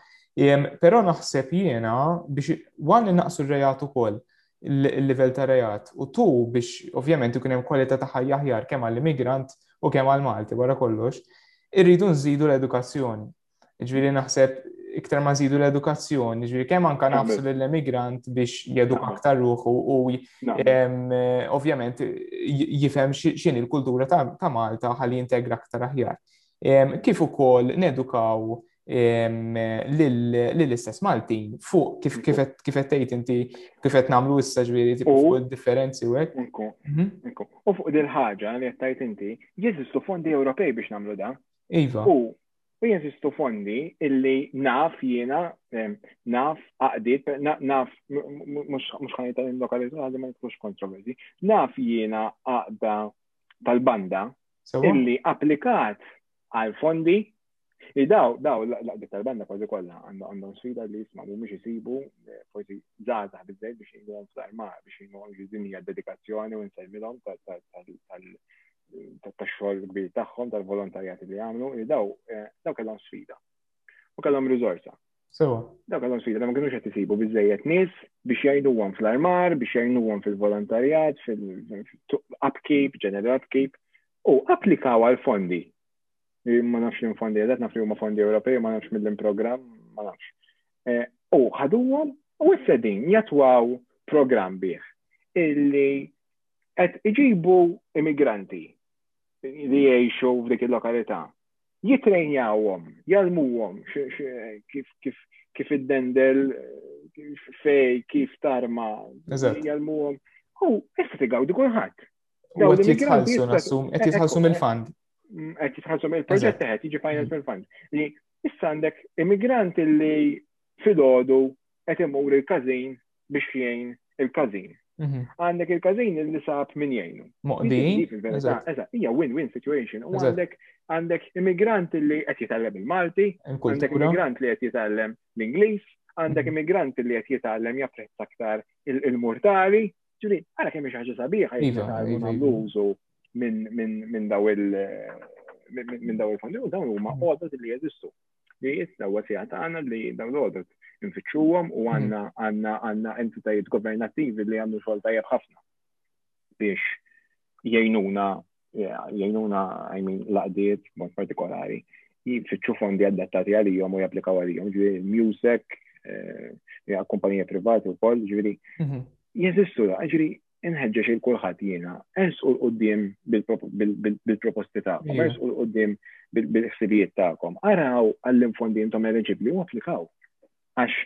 Speaker 1: pero naħseb jiena biex għan naqsu r-rejat u koll il-level ta' rejat u tu biex ovvjament ikun hemm kwalità ta' ħajja ħjar kemm għall-immigrant u kemm għall-Malti wara kollox, irridu nżidu l-edukazzjoni. Ġviri naħseb iktar ma zidu l-edukazzjoni, ġviri kemm anka nafsu l-emigrant biex
Speaker 2: jeduka
Speaker 1: aktar ruħu u ovvjament jifhem x'in il-kultura ta' Malta ħalli jintegra aktar aħjar. Kif ukoll nedukaw lill-istess Maltin fuq kif kif tgħid inti kif qed nagħmlu issa ġviri fuq differenzi u hekk.
Speaker 2: Mhm. U fuq dil ħaġa li qed tgħid inti, jeżistu fondi Ewropej biex nagħmlu da.
Speaker 1: Iva.
Speaker 2: U u jeżistu fondi illi naf jiena, naf għaqdiet, naf, mux ħanita l-lokalizmu, għaddi ma nitkux kontroversi, naf jiena għaqda tal-banda illi applikat għal fondi li daw, daw, l-għaqdiet tal-banda kważi kollha għandhom sfida li jisma' mhumiex isibu, eh, forsi żgħażagħ biżejjed biex jgħidhom fl-arma biex jgħidhom ġiżinja dedikazzjoni u nsemilhom tal tax-xogħol kbir tagħhom, tal-volontarjati li għamlu, li daw eh, daw kellhom sfida. U kellhom riżorsa. Sewa. Daw kellhom sfida, ma kienux qed isibu biżejjed nies biex jgħinuhom fl-armar, biex jgħinuhom fil-volontarjat, fil-upkeep, general upkeep, u applikaw għal fondi. Ma nafx li fondi għedet, naf li huma fondi Ewropej, ma nafx mill programm ma nafx. Eh, u ħaduhom u s-sedin jatwaw program bih illi qed iġibu immigranti li jgħixu f'dik il-lokalità. Jitrejnjawhom, jalmuhom kif id-dendel fej, kif tarma, jalmuhom. U issa tigawdi kulħadd.
Speaker 1: U qed jitħallsu nassum, qed jitħallsu mill-fund.
Speaker 2: Mm, qed jitħallsu mill-proġett qed jiġi finance mm. mill-fund. Li issa għandek immigranti li filgħodu qed imur il-każin biex jgħin il-każin. Mhm. Għandek il-każin li sab min jgħinu.
Speaker 1: Moqdi.
Speaker 2: Hija win-win situation. U għandek għandek immigrant li qed jitgħallem il-Malti, għandek immigrant li qed jitgħallem l-Ingliż, għandek mhm. immigrant li qed jitgħallem japprezza aktar il-mortali. Ġuri, għara kemm ħaġa sabiħa iva, iva, iva. użu minn daw il- minn daw il-fondi u dawn huma għodot li jeżistu. li issa huwa sejħa tagħna li dawn l-għodot nfittxuhom u għandna mhm. għandna għandna entitajiet governattivi li għandu xogħol tajjeb ħafna biex jgħinuna jgħinuna I mean laqdiet mod partikolari jfittxu fondi adattati għalihom u japplikaw għalihom, ġifieri music, eh, kumpanija privati wkoll, ġifieri mhm. jeżistu, ġifieri inħeġġeġ il kulħadd jiena, ersqu l-qudiem bil-proposti tagħkom, ersqu l-qudiem bil-ħsibijiet tagħkom. Araw għall-infondi intom eliġibbli u applikaw. Għax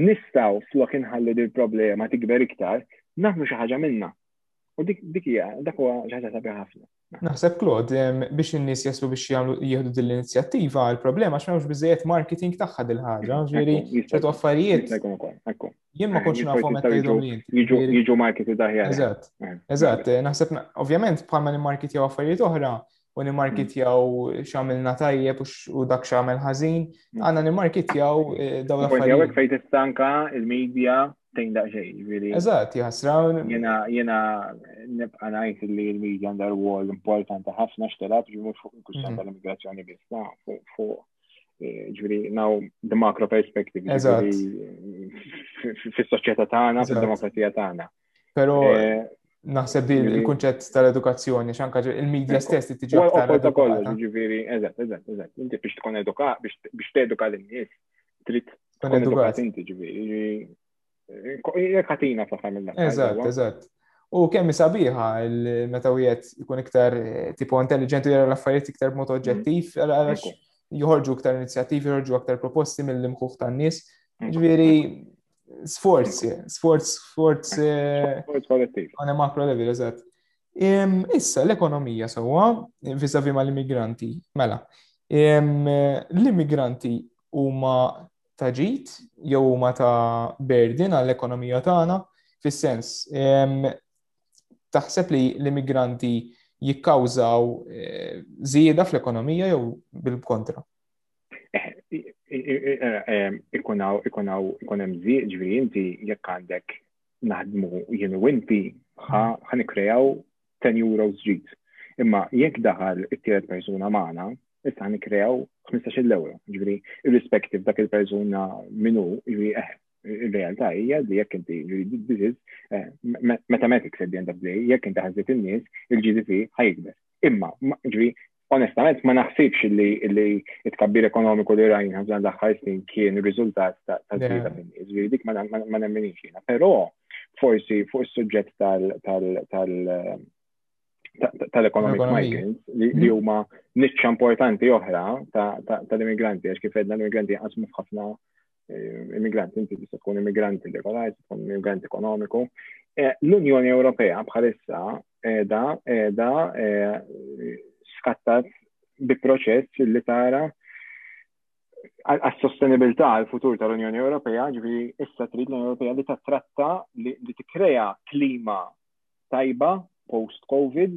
Speaker 2: nistaw flok inħallu dil problema tikber iktar, naħmu xi ħaġa minna. U dik hija dak huwa ħaġa sabiħ ħafna.
Speaker 1: Naħseb Klod, biex in-nies jaslu biex jagħmlu jieħdu din l-inizjattiva, il-problema x'mewx biżejjed marketing tagħha dil ħaġa, ġieri ċertu affarijiet. Jien ma kontx nafhom meta jgħidhom li
Speaker 2: jiġu marketi daħjar.
Speaker 1: Eżatt. Eh. Eżatt, eh, naħseb ovvjament bħalma nimmarketjaw affarijiet oħra u nimmarketjaw mm. x'għamilna tajjeb u dak x'għamel ħażin, mm. għandna nimmarketjaw eh, dawn
Speaker 2: l-affarijiet. Fejn tistanka il-medja tejn daqxej, ġviri.
Speaker 1: Eżat, jħasrawn.
Speaker 2: Jena, jena, nibqa najt li l-medja għandha rwol importanti ħafna xtelab ġviri fuq il-kustan mhm. tal-immigrazzjoni biss, fuq eh, ġviri, naw the macro perspective, ġviri, fis-soċjetà tagħna, fid-demokrazija tagħna.
Speaker 1: Pero eh, naħseb li l-kunċett tal-edukazzjoni, xanka il-medja stess li tiġi aktar.
Speaker 2: Kollu, ġviri, eżat, eżat, eżat. Inti biex tkun eduka, biex teduka l-nies, Trid tkun edukat inti ġifieri. Hija katina fl-aħħar minn dak.
Speaker 1: Eżatt, eżatt. U kemm sabiħa meta wieħed ikun iktar eh, tipo intelligenti jara l-affarijiet iktar b'mod mm-hmm. oġġettiv għalax joħorġu iktar inizjattivi, joħorġu aktar proposti mill-imħuħ tan-nies. Mm-hmm. Ġifieri sforz, sforz, sforz.
Speaker 2: Sforz eh, kollettiv.
Speaker 1: Għana makro level, eżatt. Issa, l-ekonomija sewwa, vizavi ma l-immigranti, mela, l-immigranti huma ta' ġid jew huma ta' berdin għall-ekonomija tagħna, fis-sens taħseb li l-immigranti jikkawżaw żieda eh, fl-ekonomija jew bil-kontra?
Speaker 2: Eh, eh, ikun hemm żied ġifieri inti jekk għandek naħdmu jien u inti ħa nikrejaw 10 euros ġid. Imma jekk daħal it-tielet persuna magħna, issa ħa nikrejaw 15 euro. Ġifieri, irrispettiv dak il-persuna minnu, ġifieri eh, il-realtà hija li jekk inti diżiż eh, mathematics at the end of the day, jekk inti ħażit in-nies, il-GDP ħajkber. Imma, ġifieri, onestament ma naħsibx li li it-kabbir ekonomiku li rajna f'dan l-aħħar snin kien riżultat ta' żieda fin-nies, dik ma nemminix jiena. Però forsi fuq is-suġġett tal-economic migrants li mhm. huma niċċa importanti oħra tal-immigranti għax kif edna l-immigranti jaqasmu f'ħafna immigranti, inti tista' tkun immigranti legalajt, tkun immigrant ekonomiku. Eh, L-Unjoni Ewropea bħalissa edha edha eh, skattat bi proċess li tara għas-sostenibilità għal futur tal-Unjoni Ewropea, ġvi issa trid l-Unjoni Ewropea li tattratta li tikkrea klima tajba post-COVID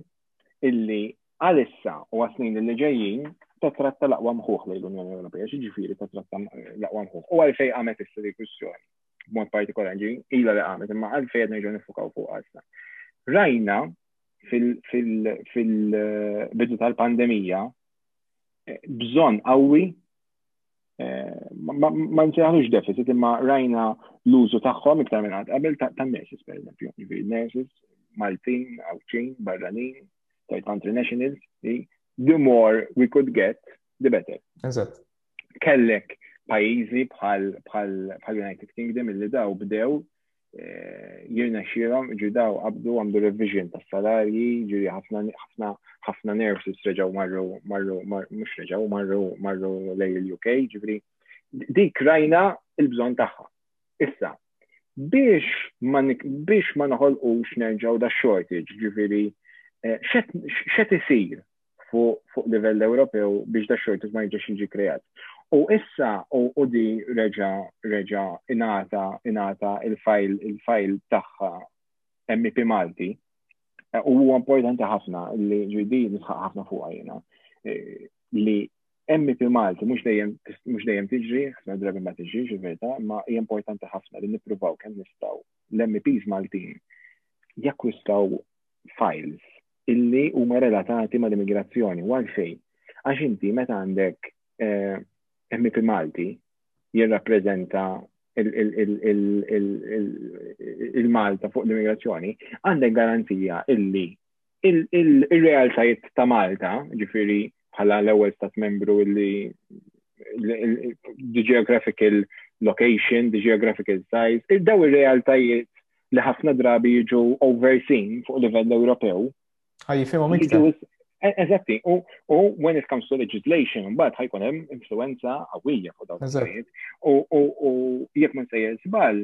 Speaker 2: illi għalissa u għasnin li ġejjin ta' tratta l-aqwa mħuħ lejn l-Unjoni Ewropea, xi ġifieri ta' tratta l-aqwa mħuħ. U għalfej għamet issa di kwistjoni, b'mod partikolari, ila li għamet, imma għalfej għedna ġu nifukaw fuq għasna. Rajna fil-bidu tal-pandemija eh, bżon qawwi eh, ma nsejħux deficit imma rajna l-użu tagħhom iktar minn qabel ta' nurses per eżempju, nurses Maltin, Għawċin, Barranin, Third country nationals, the more we could get, the better.
Speaker 1: Eżatt.
Speaker 2: Kellek pajizi bħal United Kingdom illi daw bdew eh, jirna xirom ġidaw għabdu għamdu revision ta' salarji ġiri ħafna nervs reġaw marru marru mux reġaw marru marru lej il-UK ġiri dik rajna il-bżon taħħa. Issa, biex ma biex ma noħolqux nerġgħu da shortage, ġifieri eh, x'qed isir fuq livell Ewropew biex da shortage ma jiġix jiġi kreat. U issa u di reġa reġa inata inata il-fajl il-fajl tagħha MEP Malti eh, u huwa importanti ħafna li ġidi nisħaq ħafna fuq għajna eh, li Emmi fi Malti, mhux dejjem mhux dejjem tiġri, ħafna drabi ma tiġrix il-verità, ma hija importanti ħafna li nippruvaw kemm nistgħu l-MPs Maltin jakkwistaw files illi huma relatati mal-immigrazzjoni u għalfejn. Għax inti meta għandek eh, MP Malti jirrappreżenta il-Malta fuq l-immigrazzjoni, għandek garanzija illi il-realtajiet ta' Malta, ġifiri bħala l-ewwel stat membru li the geographical location, the geographical size, daw ir-realtajiet li ħafna drabi jiġu overseen fuq livell Ewropew.
Speaker 1: Għajji fimu miktar.
Speaker 2: E- eżatti, u when it comes to legislation, mbagħad ħajkun hemm influenza qawwija fuq dawn. U jekk ma nsejjer żball,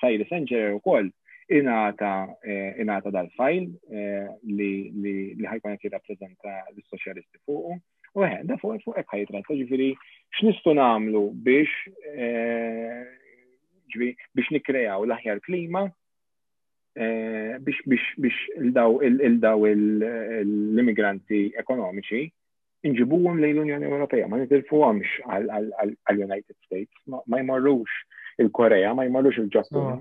Speaker 2: Sajri Sanġerer ukoll ingħata ingħata dal-fajl li li ħajkun qed jirrappreżenta lis-soċjalisti fuqu. U eħe, da fuq fuq hekk ħajtratta ġifieri x'nistgħu nagħmlu biex biex nikkrejaw l-aħjar klima biex biex biex il-daw il-daw l-immigranti ekonomiċi nġibuhom lejn l-Unjoni Ewropea, ma nitilfuhomx għall-United States, ma jmorrux il-Korea, ma jmorrux il-Ġappun.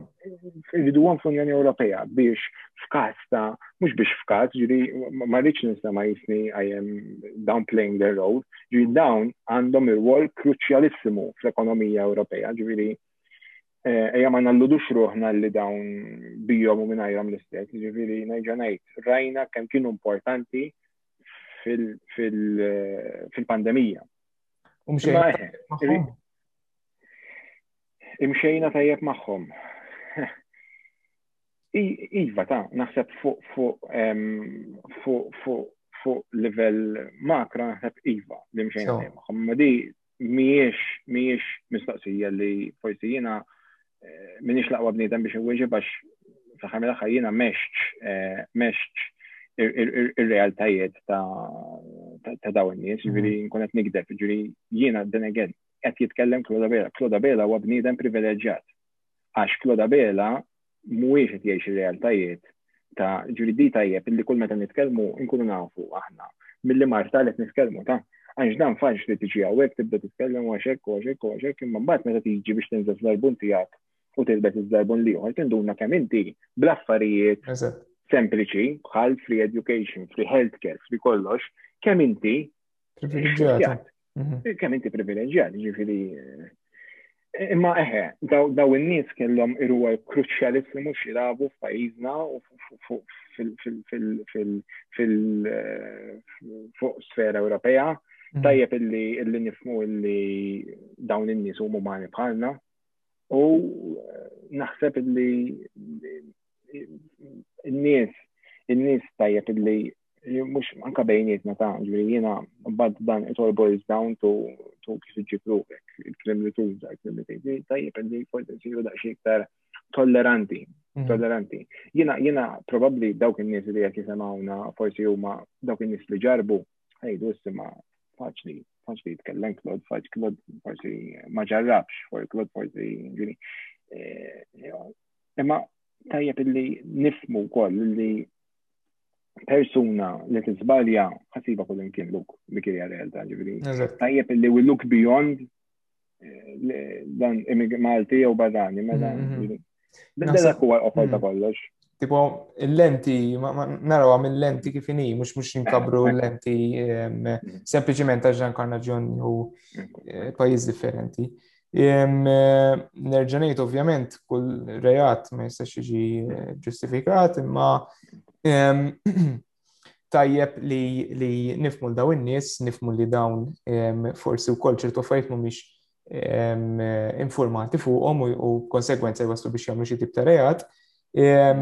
Speaker 2: Irriduhom fl-Unjoni Ewropea biex f'każ ta' mhux biex f'każ, ġiri ma rridx ma jisni I am downplaying the role, ġiri dawn għandhom ir-rwol kruċjalissimu fl-ekonomija Ewropea, ġiri eh, ejja ma nalludux ruħna li dawn bijom u minnajrom l-istess, ġifiri najġanajt, rajna kem kienu importanti fil-pandemija. Imxejna tajjeb magħhom. Iva ta' naħseb fuq fuq fuq fuq fuq livell makra naħseb iva li mxejna tajjeb magħhom. Ma di mhijiex mhijiex mistoqsija li forsi jiena eh, minix laqwa bniedem biex inwieġeb għax fl-aħħar mill-aħħar jiena mexx eh, mexx ir-realtajiet ta' dawn nies, mhm. ġifieri nkun qed nigdeb, ġifieri jiena din again qed jitkellem Kloda Bela. Kloda Bela huwa bniedem privileġġjat. Għax Kloda Bela mhuwiex qed jgħix ir-realtajiet ta' ġridi tajjeb illi kull meta nitkellmu nkunu nafu aħna milli mar tal qed nitkellmu ta' għax dan faċ li tiġi hawnhekk tibda titkellem għax hekk għax hekk għax hekk imma mbagħad meta tiġi biex tinżel f'darbun tiegħek u tilbes iż-żarbun li joħol tinduna kemm inti bl-affarijiet sempliċi bħal free education, free healthcare, free kollox, kemm inti Kemm inti privileġġjat, ġifieri Imma eħe, daw in-nies kellhom irwol kruċjali li mhux jilagħbu f'pajjiżna u fuq sfera Ewropea. Mhm. Tajjeb illi nifmu illi dawn in-nies huma umani bħalna u eh, naħseb illi n-nies in-nies tajjeb illi mux anka bejnietna ta' ġviri jena bad dan it all boils down to to kif ġipruvek, il-klim li tuża, il-klim li tgħidi, tajjeb li forsi nsiru daqsxejn iktar tolleranti, mhm. tolleranti. Jena jena probabbli dawk in-nies li qed jisemgħuna forsi huma dawk in-nies li ġarbu ħajdu istima' faċli, faċli jitkellem Klod, faċli Klod forsi ma ġarrabx, for Klod forsi ġiri. Eh, imma tajjeb illi nifmu wkoll li persuna li t-zbalja ħasiba kull imkien luk dik hija realtà ġifieri. Tajjeb li we look beyond eh, dan imig Malti jew badani, mela. Mm-hmm. Bidda huwa l-qofol ta' mm. kollox.
Speaker 1: Tipo, il-lenti, naraw għam il-lenti kif inhi, mux mux nkabru l-lenti ehm, mm. sempliciment għax ġan karnaġjon u eh, pajiz differenti. Nerġa' ngħid ovvjament kull reat ma jistax jiġi eh, ġustifikat, imma tajjeb li, li nifmu l-daw in-nies, nifmu li dawn forsi wkoll ċertu affarijiet mhumiex informati fuqhom u konsegwenza jwaslu biex jagħmlu xi tip ta' reat. Eh,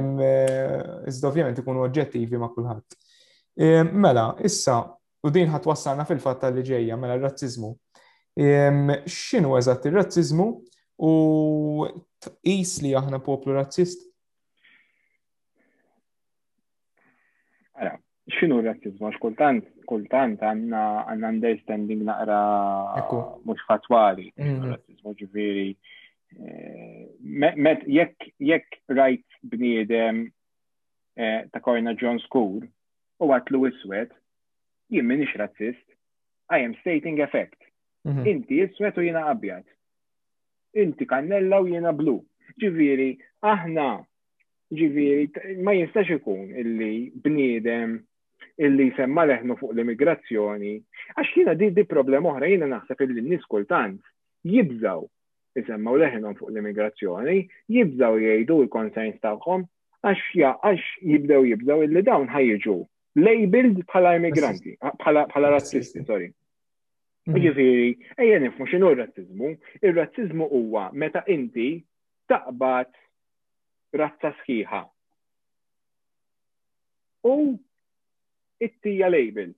Speaker 1: iżda ovvjament ikunu oġġettivi ma' kulħadd. Mela, issa U din ħadd wassalna fil-fatt tal-li ġejja mela r-razziżmu. X'inhu eżatt ir-razziżmu u tqis li aħna poplu razzist?
Speaker 2: Ara, x'inhu r-razziżmu? Għax kultant kultant għandna għandna understanding naqra mhux fatwali. Mm-hmm. Razzizmu ġifieri eh, jekk jekk rajt bniedem eh, ta' korna John School u għatlu iswed, jien minix razzist, I am stating a fact. Mhm. Inti iswed u jiena abjad. Inti kannella u jiena blu. Ġifieri, aħna ġifieri ma jistax ikun illi bniedem illi semma leħnu fuq l-immigrazzjoni, għax jiena di, di problem oħra jiena naħseb illi n-nies kultant jibżaw jisemmaw leħinhom fuq l-immigrazzjoni, jibżaw jgħidu l-concerns tagħhom, Għax ja, għax jibdew jibdew illi dawn ħajġu labeled bħala immigranti, bħala razzisti, sorry. Mhm. Ġifiri, ejja nifmu xinu r-razzizmu. Ir-razzizmu huwa meta inti taqbad razza sħiħa. U it-tija label.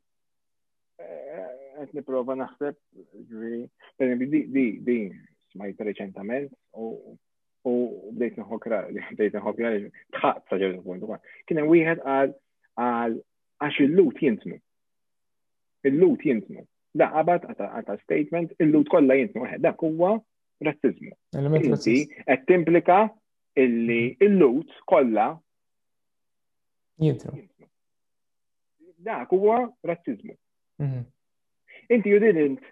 Speaker 2: Eh, qed niprofa naħseb, ġifiri, di, di, di, smajt reċentament u u bdejt nħokra, bdejt nħokra, tħaqt sa ġertu punt. Kien hemm wieħed għal għal għax il-lut jintnu. Il-lut jintnu. Da qabad għata statement, il-lut kollha jintnu. Eh, dak huwa razzizmu. Inti qed timplika illi mhm. il-lut kollha
Speaker 1: jintnu.
Speaker 2: Dak huwa razzizmu. Mhm. Inti judidint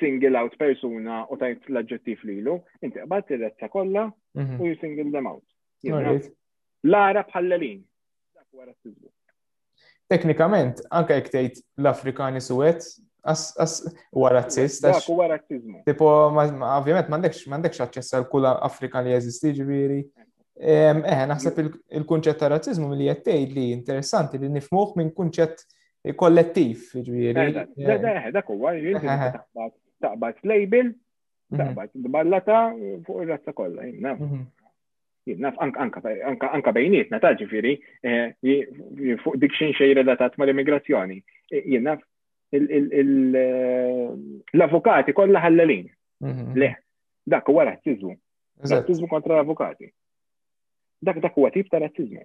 Speaker 2: single out persuna u tajt l-aġġettiv lilu, inti qbad ir-rezza kollha mhm. u you single them out. L-ara bħallelin.
Speaker 1: Teknikament, anke jek tgħid l-Afrikani suwed, u razzist.
Speaker 2: Dak huwa razzizmu.
Speaker 1: Tipo, ovvjament m'għandekx m'għandekx aċċess għal kull Afrikan li jeżisti ġifieri. Eħe, naħseb il-kunċett ta' razzizmu milli qed tgħid li interessanti li nifmuh minn kunċett Il-kollettiv, ġviri.
Speaker 2: Dak huwa, taqbad label, mhm. taqbad ballata fuq ir-razza kollha, naf. Mhm. Naf, anka bejnietna ta' ġifiri, eh, fuq dik xin xej relatat ma' l-immigrazzjoni. Eh, naf, eh, l-avukati kollha ħallalin. Mhm. Le, dak huwa razzizmu. Razzizmu kontra l-avukati. Dak dak huwa tip ta' razzizmu.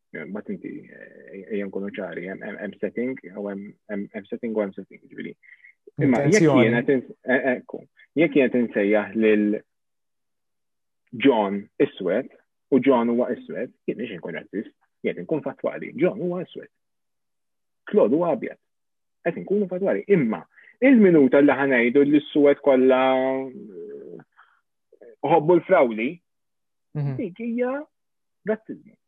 Speaker 2: ma tinti ejja nkunu ċari, hemm setting u hemm setting u hemm setting, ġifieri. Imma jekk jiena ekku, jekk jiena tinsejjaħ lil John iswed u John huwa iswed, jien biex inkun razzist, jien inkun fatwali, John huwa iswed. Klod huwa abjad. Qed inkunu fatwali. Imma il-minuta li ħanajdu li s-suwed kollha ħobbu l-frawli, mhm. dik hija razzizmu.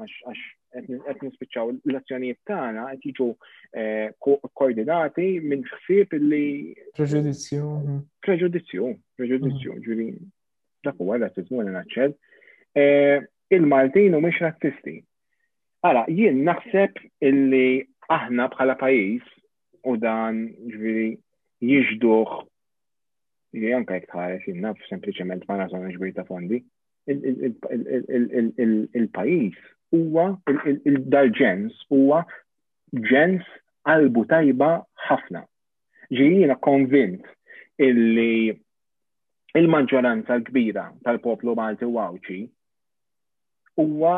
Speaker 2: għax qed nispiċċaw l-azzjonijiet tagħna qed jiġu eh, koordinati minn ħsieb li
Speaker 1: preġudizzju. Mhm.
Speaker 2: Preġudizzju, preġudizzju, mhm. ġifieri dak huwa razzizmu li naċċel. Eh, Il-Maltin u mhux razzisti. Ara, jien naħseb illi aħna bħala pajjiż u dan ġifieri jiġduh li anka jek tħares jinnaf sempliċement ma nażon ġbir ta' fondi il-pajjiż huwa dal-ġens huwa ġens qalbu tajba ħafna. Ġijiena konvint illi il-maġġoranza l-kbira tal-poplu Malti u Għawċi huwa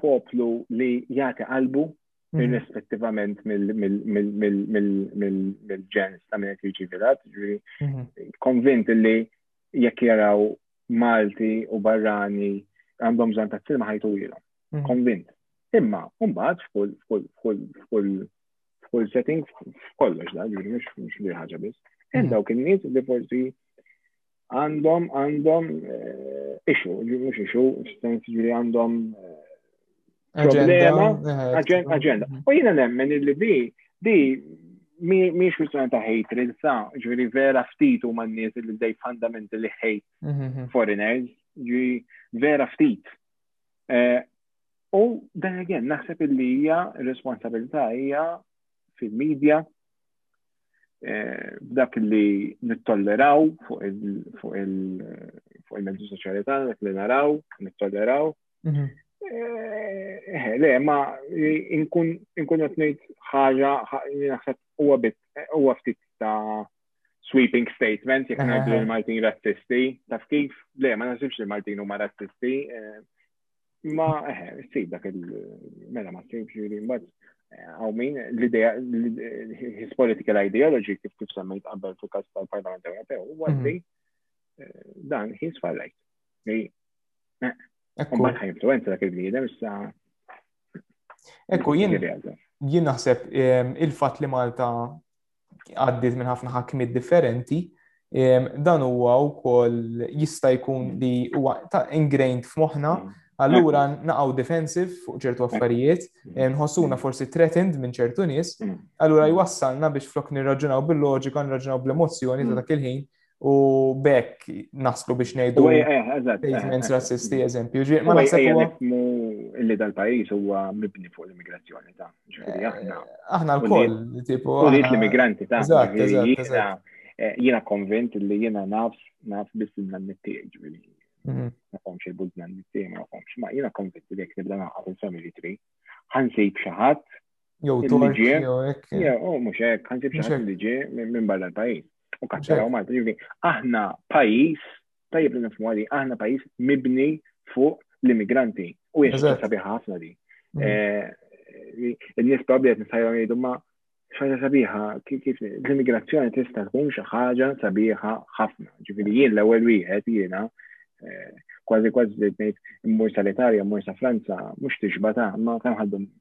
Speaker 2: poplu li jagħti qalbu mhm. irrispettivament mill-ġens ta' minn qed jiġi virat, mhm. konvint li jekk jaraw Malti u barrani għandhom bżonn ta' tilma ħajtu ilhom. Mm. Konvint. Imma, mbagħad f'kull setting f'kollox da, ġifieri mhux mhux li ħaġa biss. Hemm mm. dawk in-nies li forsi għandhom għandhom eh, ixu, mhux ixu, sens ġifieri għandhom eh, problema, agenda. U jina nemmen illi di, di miex kwistjoni ta' hatred, sa, ġveri vera ftit u man nies li dej fundamentally hate mhm, mhm. foreigners, ġveri vera ftit. Eh, u dan again, naħseb illi hija responsabilità hija fil-medja, eh, dak li nittolleraw fuq il-mezzi soċjali tagħna, dak li naraw, nittolleraw, Mhm. Eh, eh, le, ma inkun qed ngħid ħaġa naħseb huwa bit huwa ftit ta' sweeping statement jekk ngħidu eh. l-Maltin razzisti, taf kif? Le, ma naħsibx li Maltin huma razzisti. Ma eħe, sib dak il mela ma sibx li mbagħad għaw min l-idea, his political ideology kif kif semmejt qabel fil-kas tal-Parlament Ewropew, u għaddi mhm. eh, dan he's far right. Ekku. Mbagħad influenza dak il-bniedem issa.
Speaker 1: Ekku jien jien naħseb ehm, il-fatt li Malta għaddiet minn ħafna ħakmiet differenti dan huwa wkoll jista' jkun li huwa ta' ingrained f'moħħna mm. allura mm. naqgħu defensive fuq ċertu affarijiet, mm. nħossuna forsi threatened minn ċertu nies, allura jwassalna biex flok nirraġunaw bil-loġika, nirraġunaw bl-emozzjoni ta' dak il-ħin u bekk naslu biex ngħidu eh, eh, statements eh, rassisti eżempju.
Speaker 2: Ma naħseb nifmu illi dal-pajjiż huwa mibni fuq l-immigrazzjoni ta' ġifieri
Speaker 1: aħna. Aħna lkoll
Speaker 2: tipo. U l-immigranti ta' jiena konvint li jiena naf naf biss il-nannitti ġifieri. Mhm. Ma komx il-bud nannitti ma komx ma jiena konvint li jekk nibda naqgħod il-family tree ħansib xi
Speaker 1: ħadd jew tork
Speaker 2: jew hekk. Jew oh, mhux hekk ħansib xi ħadd li ġie minn barra l-pajjiż U kaċċaraw Malta, jibni, aħna pajis, tajib li nifmu għadi, aħna pajis mibni fuq l-immigranti. U jiex sabiħa ħafna di. Mm. Eh, il-nis probabli għet nisajra jgħidu ma xaġa sabiħa, kif l-immigrazzjoni tista' tkun xi ħaġa sabiħa ħafna. Ġifieri jien l-ewwel wieħed jiena eh, kważi kważi li tnejt immur sa l-Italja, immur sa Franza, mhux tixbata, ma kemm ħaddu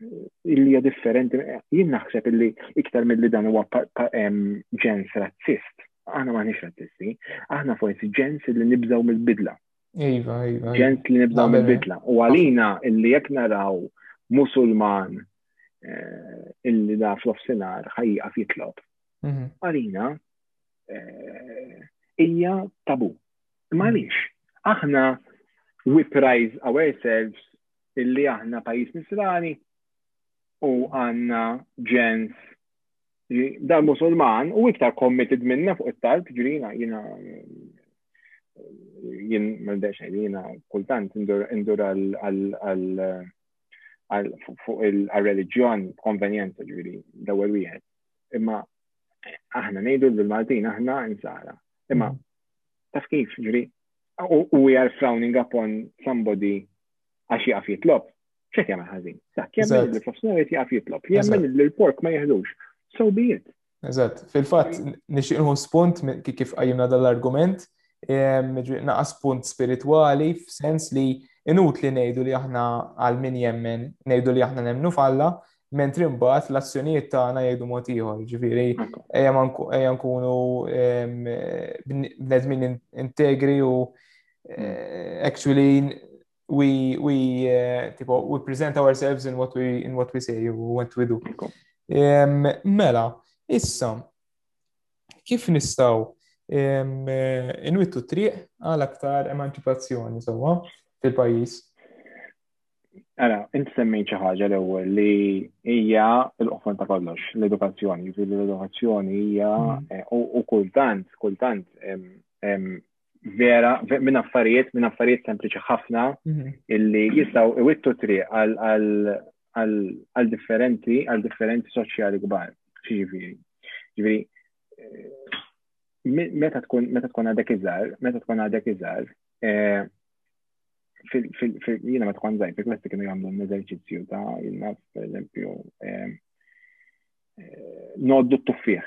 Speaker 2: illi hija differenti, jien naħseb illi iktar mill-li dan huwa ġens razzist. Aħna maħniex razzisti, aħna forsi ġens illi nibżaw mill-bidla.
Speaker 1: Iva, iva.
Speaker 2: Ġens li nibżaw mill-bidla. U għalina illi jekk naraw musulman eh, illi da fl-ofsinar ħajja fitlob. Mhm. Għalina eh, hija tabu. Malix, aħna we prize ourselves illi aħna pajjiż nisrani u għandna ġens dal musulman u iktar committed minna fuq it-talb ġrina jina jien m'għandix jina kultant indur għal fuq il-reliġjon konvenjenza ġviri dawel wieħed. Imma aħna ngħidu bil-Maltin aħna insara. Imma taf kif ġviri u we are frowning upon somebody għax jaf jitlob, ċet jagħmel ħażin. Dak jemmen li professjonali jaf jitlob, jemmen li l-pork ma jeħdux. So be it.
Speaker 1: Eżatt, fil-fatt nixtieq nħu spunt kif qajjimna dal-argument, naqas punt spiritwali f'sens li inut li ngħidu li aħna għal min jemmen, ngħidu li aħna nemnu falla, mentri mbagħad l-azzjonijiet tagħna jgħidu mod ieħor, ġifieri ejja nkunu bnedmin integri u Eh, actually, we, we, uh, tipo, we present ourselves in what we, in what we say, what we do. Um, mela, issa, kif nistaw um, inwittu triq għal aktar emanċipazzjoni, sowa, fil-pajis?
Speaker 2: Għala, inti semmejt xi ħaġa l-ewwel li hija l-qofol ta' kollox, l-edukazzjoni, jiġifieri l-edukazzjoni hija mm. eh, u kultant, kultant vera, minn affarijiet, minn affarijiet sempliċi ħafna mhm. illi jistaw iwittu triq għal differenti, għal differenti soċjali kbar, xiġifieri. Ġifieri, eh, meta tkun meta tkun għadek iżgħar, meta tkun għadek iżgħar, eh, jiena meta tkun żgħar, fil-klassi kienu jagħmlu l-eżerċizzju ta' jinnaf, per eżempju, eh, noddu t-tuffieħ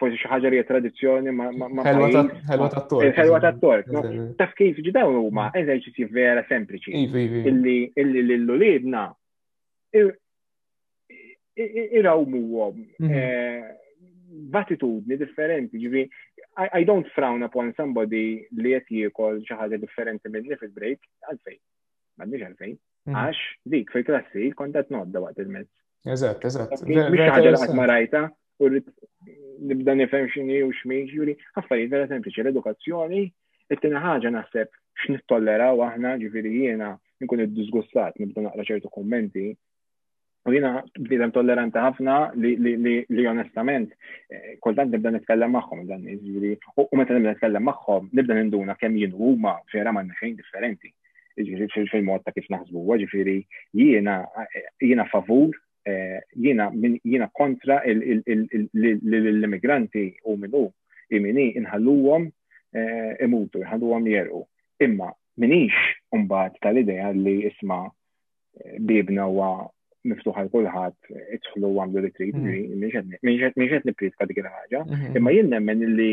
Speaker 2: forsi xi ħaġa li tradizzjoni ma ma
Speaker 1: Ħelwa tat-tort.
Speaker 2: Il-ħelwa tat-tort. Taf kif ġdawn huma mm. eżerċizzji vera sempliċi. Illi illi lil uliedna irawmuhom mhm. eh, b'attitudni differenti, ġifi I don't frown upon somebody li qed jiekol xi ħaġa differenti minn nifis break għalfejn. M'għandniex għalfejn. Mhm. Għax dik fil-klassi kontat nodda waqt il-mezz.
Speaker 1: Eżatt, eżatt.
Speaker 2: Mhix ħaġa li qatt ma rajta u nibda nifhem x'inhi u x'min juri, affarijiet vera sempliċi l-edukazzjoni, it-tieni ħaġa naħseb x'nittolleraw aħna ġifieri jiena nkun iddisgustat nibda naqra ċertu kummenti u jiena bniedem tolleranti ħafna li onestament eh, kultant nibda nitkellem magħhom dan jiġri u meta nibda nitkellem magħhom nibda ninduna kemm jien huma vera ma xejn differenti. fil-mod ta' kif naħsbu, ġifiri jiena jiena favur, eh, jiena jiena kontra l-immigranti u minnu imini inħalluhom eh, imutu, inħalluhom jerqu. Imma minix umbat tal-idea li isma' bibna huwa miftuħ għal kulħadd idħlu għamlu li trid, mm. minn xed nipritka dik il-ħaġa. Mm-hmm. Imma jien nemmen li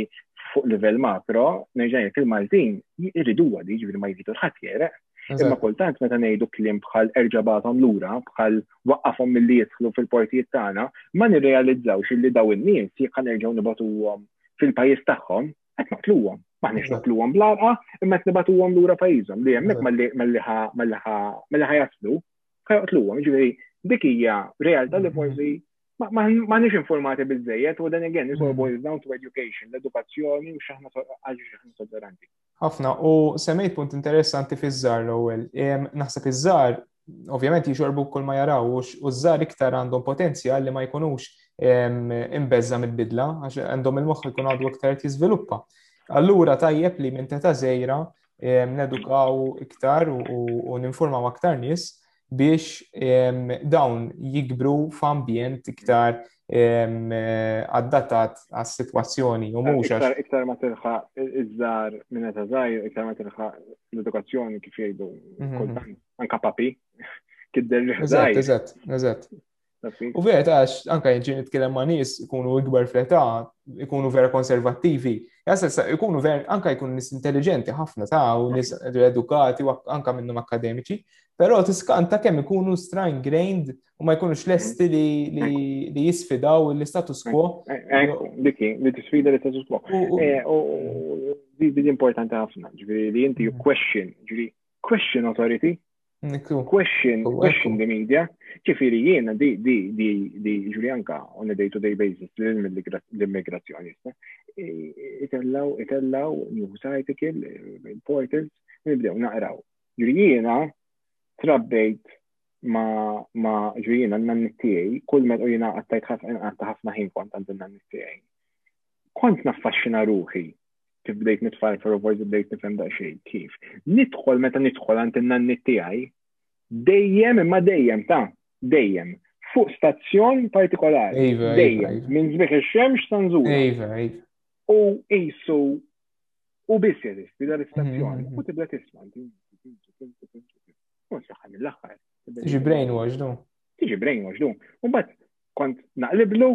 Speaker 2: fuq livell makro, nerġa' jekk il-Maltin jridu huwa li ġifieri ma jridu l-ħadd jeraq. Imma kultant meta ngħidu kliem bħal erġabathom lura, bħal waqqafhom milli jidħlu fil-portijiet tagħna, ma nirrealizzawx li daw in-nies jekk nerġgħu nibatuhom fil-pajjiż tagħhom, qed naqtluhom. Maħniex naqtluhom bl-arqa, imma qed nibatuhom lura pajjiżhom li hemmhekk malli ħa jaslu, ħa jaqtluhom. Ġifieri dik hija realtà li forsi ma nix informati bizzejet, u dan again, is all mm. boils down to education, l-edukazzjoni u xaħna għalġi xaħna tolleranti.
Speaker 1: Ħafna, u semmejt punt interessanti fiż-żar l-ewwel. Naħseb iż-żar ovvjament jixorbu kull ma jaraw u ż-żar iktar għandhom potenzjal li ma jkunux imbezza mill-bidla għax għandhom il-moħħ jkun għadu iktar jiżviluppa. Allura tajjeb li minn teta' żejra nedukaw iktar u ninformaw aktar nies biex dawn jikbru f'ambjent iktar addattat għas situazzjoni u mhux
Speaker 2: għax. Iktar ma tilħa iż-żar minn meta żgħir, iktar ma tilħa l-edukazzjoni kif jgħidu mhm. kultant anka papi kidder
Speaker 1: li ħżaj. Eżatt, eżatt. U vera tax, anka jġi nitkellem ma' nies ikunu ikbar fl-età, ikunu vera konservattivi, jasessa ikunu vera anka jkunu nis intelligenti ħafna ta' u nis edukati u anka minnum akademiċi, però tiskanta kemm ikunu strain grained u ma jkunux mhm. lesti li jisfidaw l-status quo.
Speaker 2: Diki, li tisfida l-status quo. Eh, di importanti ħafna, ġviri li inti mhm. question, ġviri question authority, question, question the media, ġviri jiena di, di, di, di, ġviri anka on a day-to-day basis l-immigrazzjoni, eh, itellaw, itellaw, news article, eh, portals, nibdew naqraw. Ġviri jiena trabbejt ma ma ġujina n-nanni tiegħi, kull meta u jiena qattajt ħafna ħafna ħin kont għand n-nanni tiegħi. Kont naffaxxina ruħi kif bdejt nitfal for forsi bdejt nifhem daqsxejn kif. Nidħol meta nidħol għand in-nanni tiegħi dejjem imma dejjem ta' dejjem fuq stazzjon partikolari. Dejjem minn żbieħ ix-xemx sanżur. U qisu u biss jeżisti l-istazzjon mhm, mhm. u tibda tisma' U fl-aħħar mill-aħħar.
Speaker 1: Tiġi brainwash du.
Speaker 2: Tiġi brainwash du. U bat kont naqliblu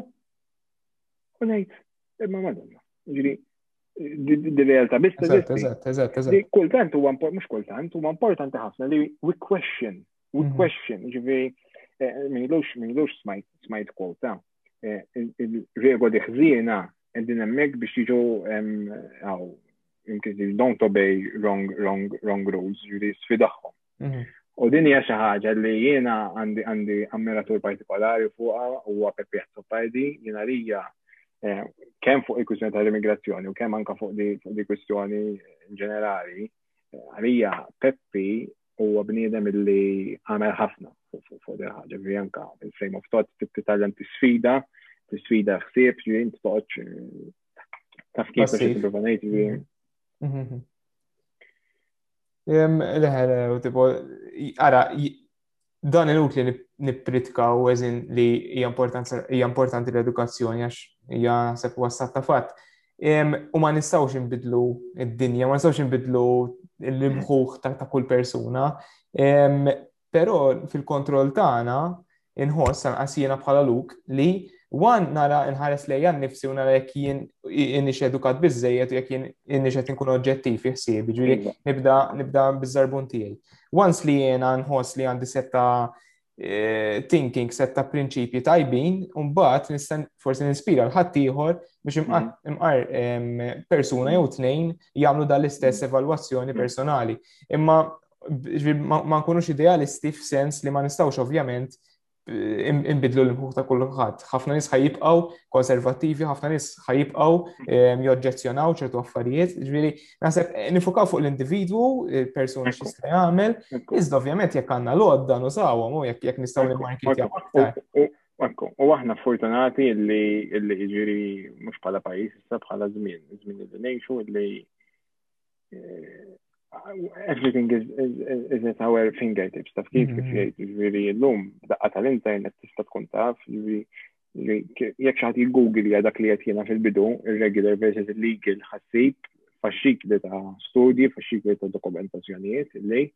Speaker 2: u ngħid imma madonna. Ġiri, di realtà biss.
Speaker 1: Eżatt, eżatt, eżatt, eżatt.
Speaker 2: Kultant huwa mhux kultant, huwa importanti ħafna li we question, we mhm. question, ġifieri eh, minilux minilux smajt smajt kwota. Eh, il-rego diħżiena qegħdin hemmhekk biex jiġu għaw don't obey wrong, wrong, wrong rules, ġuri sfidaħħom. Mhm. U din hija xi ħaġa li jiena għandi għandi ammiratur partikolari fuqha huwa Peppi Azzopardi, jiena lija eh, kemm fuq il-kwistjoni tal-immigrazzjoni u kemm anka fuq di kwistjoni ġenerali, eh, għalija Peppi huwa bniedem illi għamel ħafna fuq din ħaġa li anka il-frame of thought titgħallem tisfida, tisfida ħsieb, ġiri inti toqgħodx eh, Taf kif biex nipprova ngħid
Speaker 1: li. Jem, leħer, u tipo, ara, dan il-ut li nipritkaw eżin li hija importanti l-edukazzjoni għax hija sepp wassat ta' fatt. U ma nistawx nbidlu id-dinja, ma nistawx nbidlu l-imħuħ ta' kull persuna. Però fil-kontroll tagħna inħoss anqas jiena bħala luk li wan nara nħares lejja nnifsi u nara jekk jien inix edukat biżejjed u jekk jien inix qed inkun oġġettiv fi ħsiebi, ġifieri iva. nibda nibda biż-żarbun tiegħi. Once li jiena nħoss li għandi setta eh, thinking setta prinċipji tajbin, u mbagħad nista' forsi ninspira l-ħadd ieħor biex mm. imqar persuna jew tnejn jagħmlu dal-istess mm. evalwazzjoni mm. personali. Imma ma nkunux idealisti f'sens li ma nistawx ovvjament imbidlu l-imħuħ ta' kulħadd. ħafna nis ħajibqaw konservattivi, ħafna nis ħajibqaw ehm, joġġezzjonaw ċertu affarijiet. Ġviri, naħseb eh, nifukaw fuq l-individwu, il-persuna xista jagħmel, iżda ovvjament jekk għandna l-għodda nużawhom u jekk jekk nistgħu nimmarkitjaw.
Speaker 2: Marko, u aħna fortunati li ġiri mhux bħala pajjiż, issa bħala żmien, żmien li ngħixu li everything is, is, is at our fingertips, taf kif kif jgħid, ġviri l-lum, daqqa tal-internet tista tkun taf, ġviri jek xaħat jgugil ja dak li jgħet jena fil-bidu, irregular versus illegal ħassib, faxxik li ta' studji, faxxik li ta' dokumentazzjonijiet, li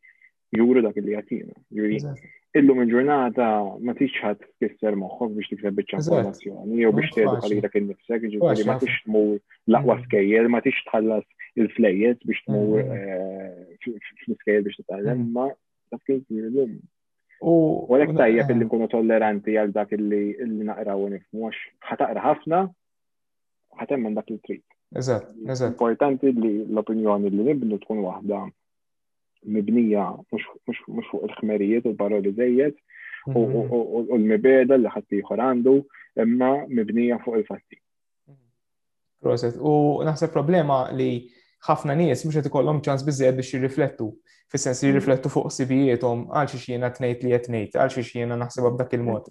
Speaker 2: juru dak li jagħtina. Illum il-ġurnata ma tix ħadd tisser moħħok biex tikseb biċċa informazzjoni jew biex tedu għalilek innifsek, ġifieri ma tix tmur laqwa mm. skejjer, ma tix tħallas il-flejjes biex tmur mm. eh, fl-iskejjer biex titgħallem, mm. ma dak kif illum. U għalhekk tajjeb eh. illi nkunu tolleranti għal dak illi naqraw nifhmu għax ħataqra ħafna ħatem minn dak il-trit.
Speaker 1: Eżatt, eżatt.
Speaker 2: Importanti li l-opinjoni li nibnu tkun waħda mibnija mhux fuq il-ħmerijiet u barra li żejjed u mhm. l-mibeda li ħadd ieħor għandu imma mibnija fuq il-fatti.
Speaker 1: Proset, u naħseb problema li ħafna nies mhux qed ikollhom ċans biżżejjed biex jirriflettu, fis-sens li mm. jirriflettu fuq sibijietom għal xi jiena tnejt li qed ngħid, għal xi jiena naħseb b'dak il-mod.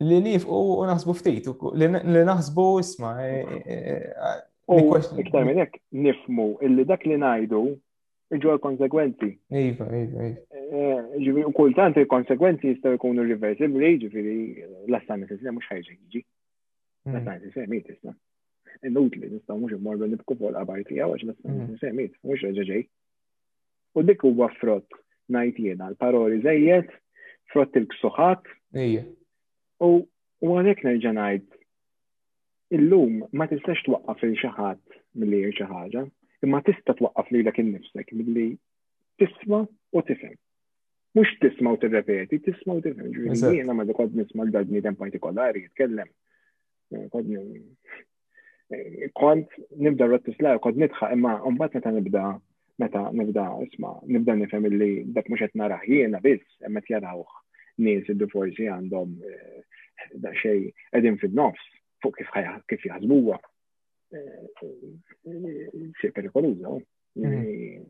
Speaker 1: Li nifqu u naħsbu ftit, li naħsbu isma. E, e,
Speaker 2: e, u iktar minn hekk nifmu illi dak li ngħidu iġu l-konsekwenzi.
Speaker 1: Iva, iva,
Speaker 2: iva. U kultant il-konsekwenzi jistgħu jkunu reversibli, ġifieri l-assan isem mhux ħajġa jiġi. Mm. L-assan isem jitista. Inutli nistgħu mhux immorru nibku fuq l-qabar tiegħu għax l-assan isem mhux reġa' ġej. U dik huwa frott ngħid jiena l-paroli żejjed, frott il-ksuħat. Ejja. U għalhekk nerġa' ngħid illum ma tistax twaqqaf il xi ħadd milli jgħid xi ħaġa, imma tista' twaqqaf lilek innifsek milli tisma' u tifhem. Mhux tisma' u tirrepeti, tisma' u tifhem. Ġifieri jiena ma kont nisma' l-dal bniedem partikolari jitkellem. Kont Kont nibda rottis la kont nitħa imma mbagħad meta nibda meta nibda isma' nibda nifhem illi dak mhux qed narah jiena biss hemm qed jarawh nies iddu forsi għandhom eh, daqsxejn qegħdin fin-nofs fuq kif kif jaħsbuha. Eh, xi perikoluża. Mhm.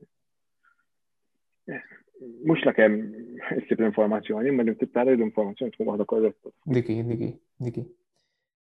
Speaker 2: Eh, mhux la kemm issib l-informazzjoni, ma li tara l-informazzjoni tkun waħda korretta.
Speaker 1: Diki, diki, diki.